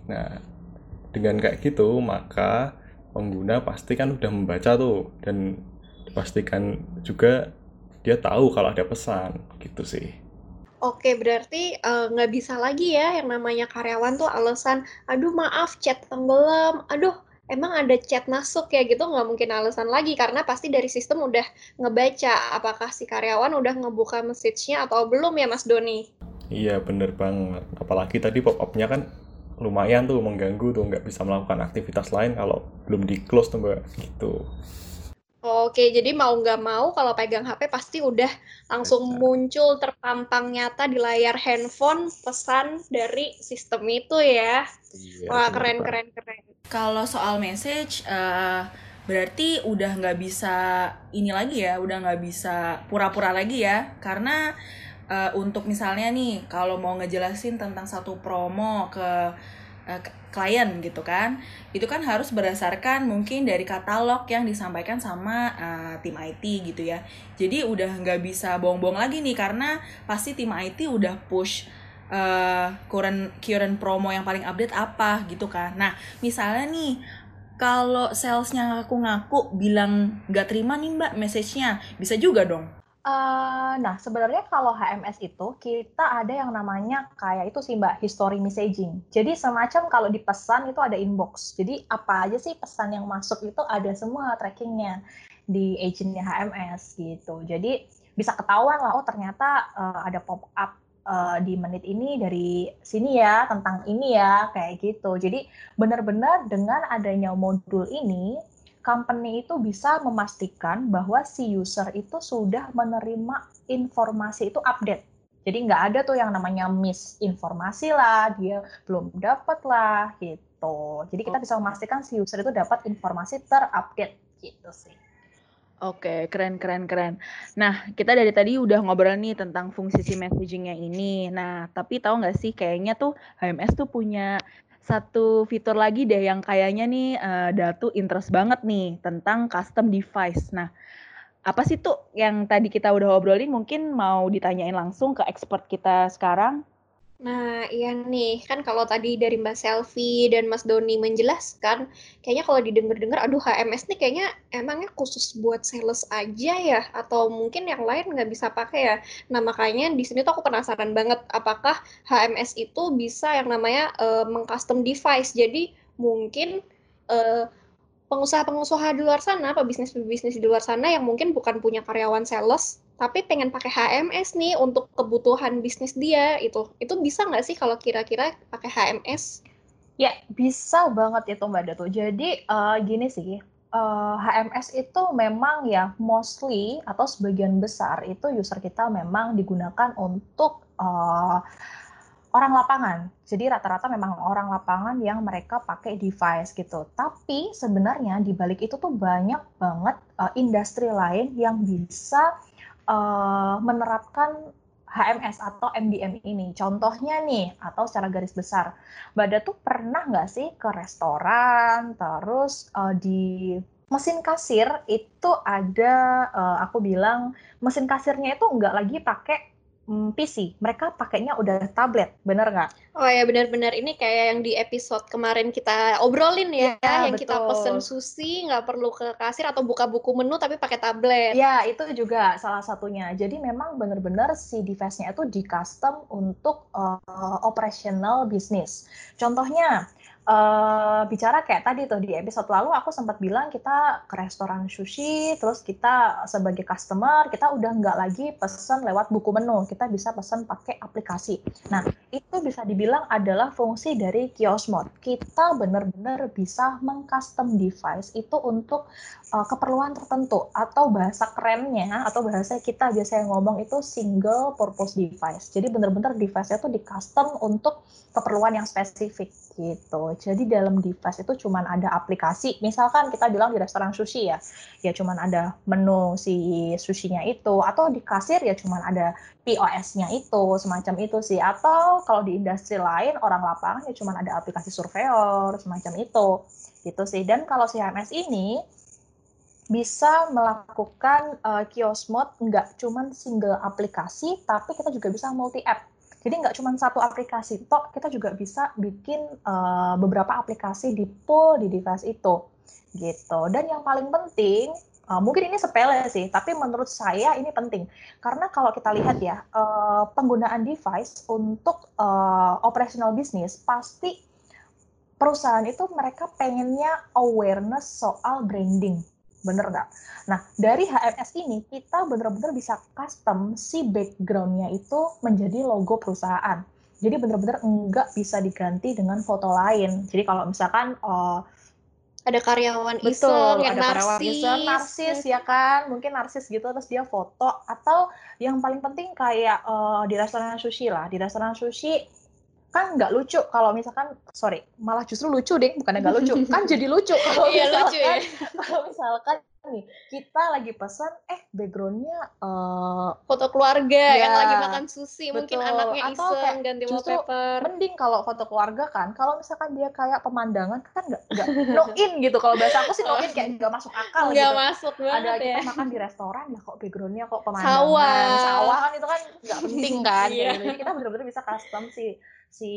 Nah, dengan kayak gitu maka pengguna pasti kan udah membaca tuh dan dipastikan juga dia tahu kalau ada pesan gitu sih. Oke, berarti uh, nggak bisa lagi ya yang namanya karyawan tuh alasan, aduh maaf chat tenggelam, aduh emang ada chat masuk ya gitu nggak mungkin alasan lagi karena pasti dari sistem udah ngebaca apakah si karyawan udah ngebuka message-nya atau belum ya Mas Doni. Iya bener banget, apalagi tadi pop-up-nya kan lumayan tuh mengganggu tuh nggak bisa melakukan aktivitas lain kalau belum di close tuh mbak gitu. Oke, jadi mau nggak mau kalau pegang HP pasti udah langsung muncul terpampang nyata di layar handphone pesan dari sistem itu ya. Iya, Wah, keren, keren, keren. Kalau soal message, uh, berarti udah nggak bisa ini lagi ya, udah nggak bisa pura-pura lagi ya, karena uh, untuk misalnya nih, kalau mau ngejelasin tentang satu promo ke klien gitu kan. Itu kan harus berdasarkan mungkin dari katalog yang disampaikan sama uh, tim IT gitu ya. Jadi udah nggak bisa bohong-bohong lagi nih karena pasti tim IT udah push uh, current current promo yang paling update apa gitu kan. Nah misalnya nih kalau salesnya aku ngaku bilang nggak terima nih mbak message-nya bisa juga dong Uh, nah, sebenarnya kalau HMS itu kita ada yang namanya kayak itu sih Mbak, history messaging. Jadi semacam kalau di pesan itu ada inbox. Jadi apa aja sih pesan yang masuk itu ada semua trackingnya di agentnya HMS gitu. Jadi bisa ketahuan lah, oh ternyata uh, ada pop up uh, di menit ini dari sini ya tentang ini ya kayak gitu. Jadi benar-benar dengan adanya modul ini company itu bisa memastikan bahwa si user itu sudah menerima informasi itu update. Jadi nggak ada tuh yang namanya miss informasi lah, dia belum dapat lah gitu. Jadi kita bisa memastikan si user itu dapat informasi terupdate gitu sih. Oke, keren, keren, keren. Nah, kita dari tadi udah ngobrol nih tentang fungsi si messagingnya ini. Nah, tapi tahu nggak sih, kayaknya tuh HMS tuh punya satu fitur lagi deh yang kayaknya nih uh, Datu interest banget nih tentang custom device. Nah, apa sih tuh yang tadi kita udah obrolin mungkin mau ditanyain langsung ke expert kita sekarang? Nah, iya nih, kan kalau tadi dari Mbak Selvi dan Mas Doni menjelaskan, kayaknya kalau didengar-dengar, aduh HMS nih kayaknya emangnya khusus buat sales aja ya, atau mungkin yang lain nggak bisa pakai ya. Nah, makanya di sini tuh aku penasaran banget, apakah HMS itu bisa yang namanya uh, mengcustom device. Jadi mungkin uh, pengusaha-pengusaha di luar sana, pebisnis-pebisnis di luar sana yang mungkin bukan punya karyawan sales, tapi pengen pakai HMS nih untuk kebutuhan bisnis dia itu itu bisa nggak sih kalau kira-kira pakai HMS? Ya bisa banget itu Mbak Datu. Jadi uh, gini sih, uh, eh, HMS itu memang ya mostly atau sebagian besar itu user kita memang digunakan untuk uh, orang lapangan. Jadi rata-rata memang orang lapangan yang mereka pakai device gitu. Tapi sebenarnya di balik itu tuh banyak banget uh, industri lain yang bisa uh, menerapkan HMS atau MDM ini. Contohnya nih, atau secara garis besar, Mbak tuh pernah nggak sih ke restoran, terus uh, di mesin kasir itu ada, uh, aku bilang mesin kasirnya itu nggak lagi pakai Hmm, PC, mereka pakainya udah tablet, bener nggak? Oh ya benar-benar ini kayak yang di episode kemarin kita obrolin ya, ya yang betul. kita pesen sushi nggak perlu ke kasir atau buka buku menu tapi pakai tablet. Ya itu juga salah satunya. Jadi memang benar-benar si device-nya itu di custom untuk uh, operational business. Contohnya uh, bicara kayak tadi tuh di episode lalu aku sempat bilang kita ke restoran sushi, terus kita sebagai customer kita udah nggak lagi pesan lewat buku menu, kita bisa pesan pakai aplikasi. Nah itu bisa dibilang adalah fungsi dari kiosk mode. Kita benar-benar bisa mengcustom device itu untuk uh, keperluan tertentu atau bahasa kerennya atau bahasa kita biasanya ngomong itu single purpose device. Jadi benar-benar device-nya tuh di custom untuk keperluan yang spesifik gitu. Jadi dalam device itu cuma ada aplikasi. Misalkan kita bilang di restoran sushi ya, ya cuma ada menu si sushinya itu, atau di kasir ya cuma ada POS-nya itu, semacam itu sih. Atau kalau di industri lain orang lapangan ya cuma ada aplikasi surveyor, semacam itu, gitu sih. Dan kalau si HMS ini bisa melakukan uh, kiosk mode nggak cuma single aplikasi, tapi kita juga bisa multi app jadi nggak cuma satu aplikasi, toh kita juga bisa bikin uh, beberapa aplikasi di pool di device itu, gitu. Dan yang paling penting, uh, mungkin ini sepele sih, tapi menurut saya ini penting karena kalau kita lihat ya uh, penggunaan device untuk uh, operational business pasti perusahaan itu mereka pengennya awareness soal branding bener nggak? Nah, dari HMS ini kita benar-benar bisa custom si backgroundnya itu menjadi logo perusahaan. Jadi benar-benar enggak bisa diganti dengan foto lain. Jadi kalau misalkan uh, ada karyawan betul, iseng yang ada narsis, iseng, narsis ya kan, mungkin narsis gitu terus dia foto atau yang paling penting kayak uh, di restoran sushi lah, di restoran sushi kan nggak lucu kalau misalkan sorry malah justru lucu deh bukan nggak lucu kan jadi lucu kalau iya, misalkan lucu, ya. kalau misalkan nih kita lagi pesan eh backgroundnya uh, foto keluarga ya, yang lagi makan sushi betul. mungkin anaknya Atau iseng kayak ganti justru wallpaper mending kalau foto keluarga kan kalau misalkan dia kayak pemandangan kan nggak nggak no in gitu kalau bahasa aku sih no in kayak nggak masuk akal nggak gitu masuk banget ada ya kita makan di restoran lah kok backgroundnya kok pemandangan Sawah. sawah kan itu kan nggak penting kan Iya. kayak gitu. jadi kita benar-benar bisa custom sih si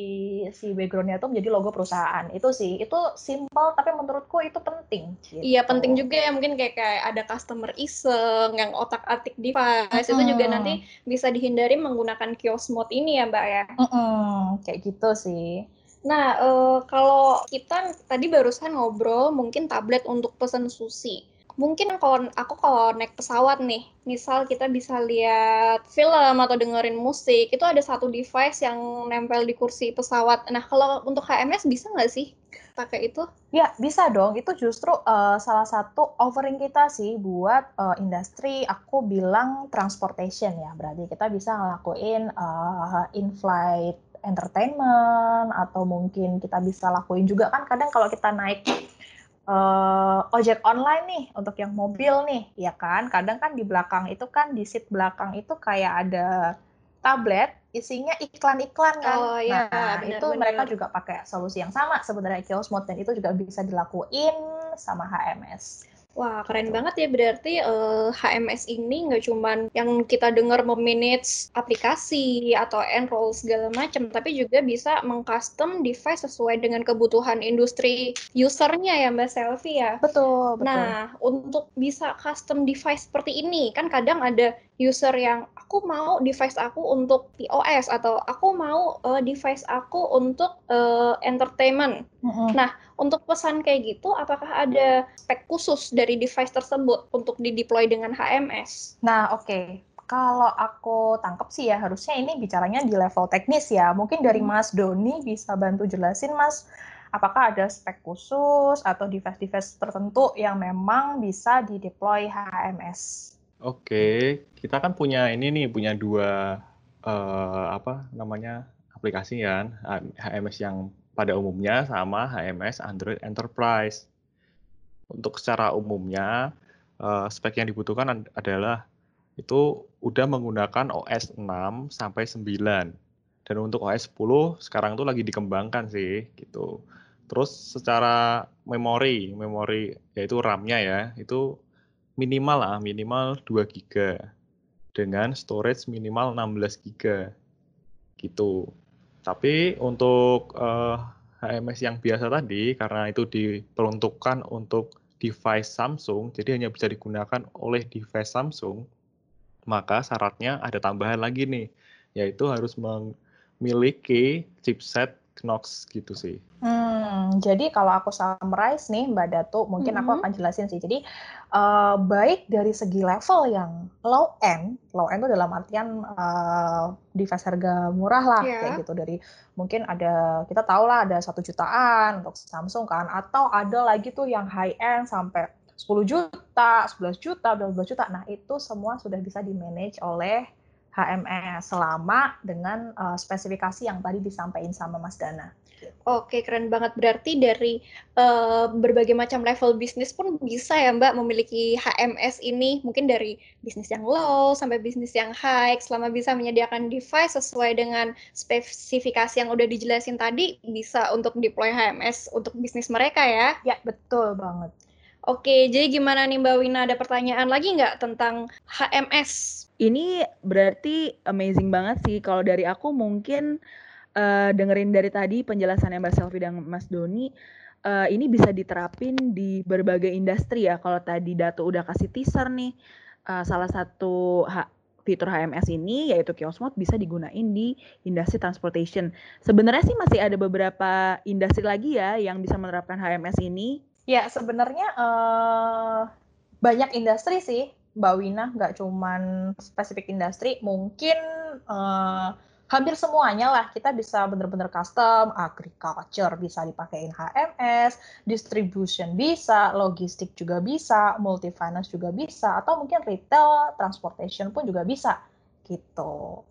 si backgroundnya itu menjadi logo perusahaan itu sih itu simple tapi menurutku itu penting gitu. Iya penting juga ya mungkin kayak kayak ada customer iseng yang otak atik device itu juga nanti bisa dihindari menggunakan kiosk mode ini ya mbak ya. Mm-mm, kayak gitu sih Nah eh, kalau kita tadi barusan ngobrol mungkin tablet untuk pesan sushi. Mungkin kalau aku kalau naik pesawat nih, misal kita bisa lihat film atau dengerin musik, itu ada satu device yang nempel di kursi pesawat. Nah kalau untuk HMS bisa nggak sih pakai itu? Ya, bisa dong. Itu justru uh, salah satu offering kita sih buat uh, industri, aku bilang transportation ya. Berarti kita bisa ngelakuin uh, in-flight entertainment, atau mungkin kita bisa lakuin juga kan kadang kalau kita naik uh, ojek online nih, untuk yang mobil nih, ya kan? Kadang kan di belakang itu kan, di seat belakang itu kayak ada tablet, isinya iklan-iklan kan. Oh, iya, nah, benar, itu mereka juga pakai solusi yang sama sebenarnya kiosk mode dan itu juga bisa dilakuin sama HMS. Wah, keren banget ya berarti eh, HMS ini nggak cuman yang kita dengar memanage aplikasi atau enroll segala macam, tapi juga bisa mengcustom device sesuai dengan kebutuhan industri usernya ya Mbak Selvi ya. Betul, betul. Nah, untuk bisa custom device seperti ini, kan kadang ada user yang aku mau device aku untuk POS atau aku mau eh, device aku untuk eh, entertainment. Mm-mm. Untuk pesan kayak gitu, apakah ada spek khusus dari device tersebut untuk di-deploy dengan HMS? Nah, oke. Kalau aku tangkap sih ya harusnya ini bicaranya di level teknis ya. Mungkin dari Hmm. Mas Doni bisa bantu jelasin Mas, apakah ada spek khusus atau device-device tertentu yang memang bisa di-deploy HMS? Oke, kita kan punya ini nih, punya dua eh, apa namanya aplikasi kan, HMS yang pada umumnya sama HMS Android Enterprise. Untuk secara umumnya eh, spek yang dibutuhkan ad- adalah itu udah menggunakan OS 6 sampai 9. Dan untuk OS 10 sekarang tuh lagi dikembangkan sih gitu. Terus secara memori, memori yaitu RAM-nya ya, itu minimal lah, minimal 2 GB dengan storage minimal 16 GB gitu. Tapi untuk eh, HMS yang biasa tadi karena itu diperuntukkan untuk device Samsung, jadi hanya bisa digunakan oleh device Samsung, maka syaratnya ada tambahan lagi nih, yaitu harus memiliki chipset Knox gitu sih. Hmm, Hmm, jadi kalau aku summarize nih Mbak Datu, mungkin aku Mhm. akan jelasin sih. Jadi eh, baik dari segi level yang low end, low end itu dalam artian eh, device harga murah lah Iya. kayak gitu dari mungkin ada kita tahu lah ada satu jutaan untuk Samsung kan, atau ada lagi tuh yang high end sampai 10 juta, 11 juta, 12 juta. Nah itu semua sudah bisa di manage oleh HMS selama dengan eh, spesifikasi yang tadi disampaikan sama Mas Dana. Oke, keren banget. Berarti dari eh, berbagai macam level bisnis pun bisa ya Mbak memiliki HMS ini. Mungkin dari bisnis yang low sampai bisnis yang high. Selama bisa menyediakan device sesuai dengan spesifikasi yang udah dijelasin tadi, bisa untuk deploy HMS untuk bisnis mereka ya. Ya, betul banget. Oke, jadi gimana nih Mbak Wina? Ada pertanyaan lagi nggak tentang HMS? Ini berarti amazing banget sih. Kalau dari aku mungkin eh, dengerin dari tadi penjelasannya Mbak Selvi dan Mas Doni, eh, ini bisa diterapin di berbagai industri ya. Kalau tadi Datu udah kasih teaser nih, eh, salah satu ha- fitur HMS ini yaitu Kiosk Mode bisa digunain di industri transportation. Sebenarnya sih masih ada beberapa industri lagi ya yang bisa menerapkan HMS ini. Ya, sebenarnya eh, banyak industri sih, Mbak Wina, nggak cuman spesifik industri, mungkin eh, hampir semuanya lah kita bisa bener-bener custom, agriculture bisa dipakein HMS, distribution bisa, logistik juga bisa, multi finance juga bisa, atau mungkin retail, transportation pun juga bisa, gitu.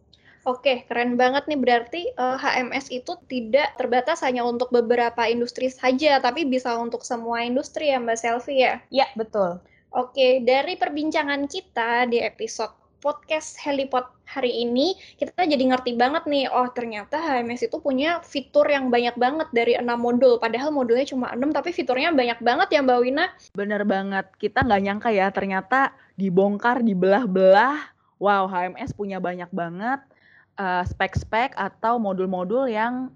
Oke, keren banget nih. Berarti eh, HMS itu tidak terbatas hanya untuk beberapa industri saja, tapi bisa untuk semua industri ya Mbak Selvi ya. Ya, betul. Oke, dari perbincangan kita di episode podcast Helipod hari ini, kita jadi ngerti banget nih, oh ternyata HMS itu punya fitur yang banyak banget dari enam modul. Padahal modulnya cuma 6, tapi fiturnya banyak banget ya Mbak Wina. Bener banget, kita nggak nyangka ya ternyata dibongkar, dibelah-belah. Wow, HMS punya banyak banget eh, spek-spek atau modul-modul yang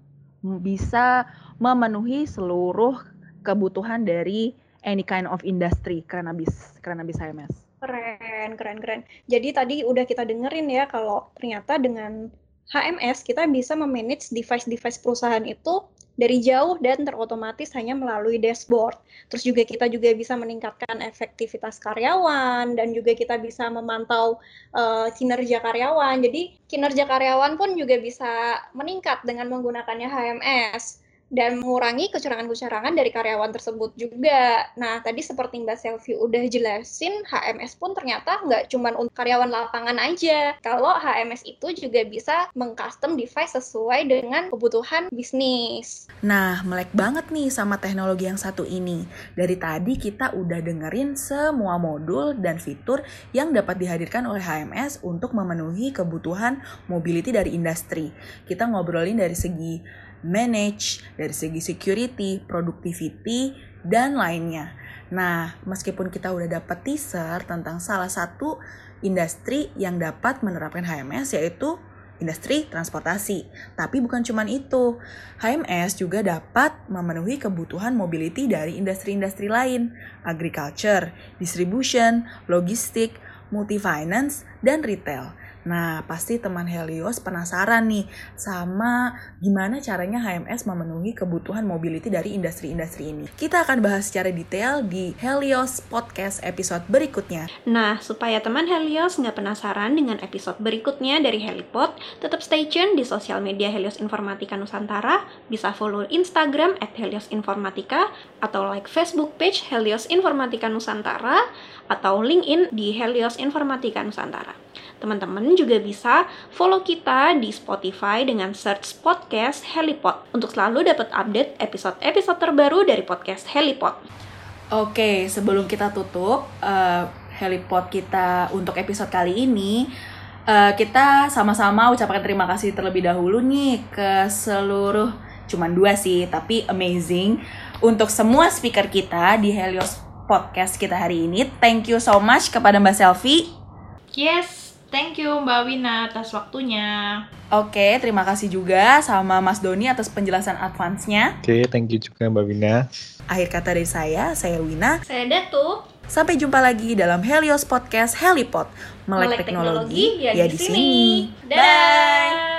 bisa memenuhi seluruh kebutuhan dari any kind of industry. Keren abis, keren abis HMS. Keren, keren, keren. Jadi tadi udah kita dengerin ya kalau ternyata dengan HMS kita bisa memanage device-device perusahaan itu dari jauh dan terotomatis hanya melalui dashboard. Terus juga kita juga bisa meningkatkan efektivitas karyawan dan juga kita bisa memantau eh, kinerja karyawan. Jadi kinerja karyawan pun juga bisa meningkat dengan menggunakannya HMS dan mengurangi kecurangan-kecurangan dari karyawan tersebut juga. Nah, tadi seperti Mbak Selvi udah jelasin, HMS pun ternyata nggak cuma untuk karyawan lapangan aja. Kalau HMS itu juga bisa mengcustom device sesuai dengan kebutuhan bisnis. Nah, melek banget nih sama teknologi yang satu ini. Dari tadi kita udah dengerin semua modul dan fitur yang dapat dihadirkan oleh HMS untuk memenuhi kebutuhan mobility dari industri. Kita ngobrolin dari segi manage, dari segi security, productivity, dan lainnya. Nah, meskipun kita udah dapat teaser tentang salah satu industri yang dapat menerapkan HMS yaitu industri transportasi. Tapi bukan cuma itu. HMS juga dapat memenuhi kebutuhan mobility dari industri-industri lain, agriculture, distribution, logistik, multi-finance, dan retail. Nah, pasti teman Helios penasaran nih sama gimana caranya HMS memenuhi kebutuhan mobility dari industri-industri ini. Kita akan bahas secara detail di Helios Podcast episode berikutnya. Nah, supaya teman Helios nggak penasaran dengan episode berikutnya dari Helipod, tetap stay tune di sosial media Helios Informatika Nusantara, bisa follow Instagram at Helios Informatika, atau like Facebook page Helios Informatika Nusantara, atau LinkedIn di Helios Informatika Nusantara. Teman-teman juga bisa follow kita di Spotify dengan search podcast Helipod untuk selalu dapat update episode-episode terbaru dari podcast Helipod. Oke, sebelum kita tutup eh, helipod kita untuk episode kali ini, eh, kita sama-sama ucapkan terima kasih terlebih dahulu nih ke seluruh, cuman dua sih, tapi amazing untuk semua speaker kita di Helios Podcast kita hari ini. Thank you so much kepada Mbak Selvi. Yes, thank you Mbak Wina atas waktunya. Oke, terima kasih juga sama Mas Doni atas penjelasan advance-nya. Oke, thank you juga Mbak Wina. Akhir kata dari saya, saya Wina. Saya Datu. Sampai jumpa lagi dalam Helios Podcast Helipod. Melek, Melek teknologi, teknologi ya di sini. Dah.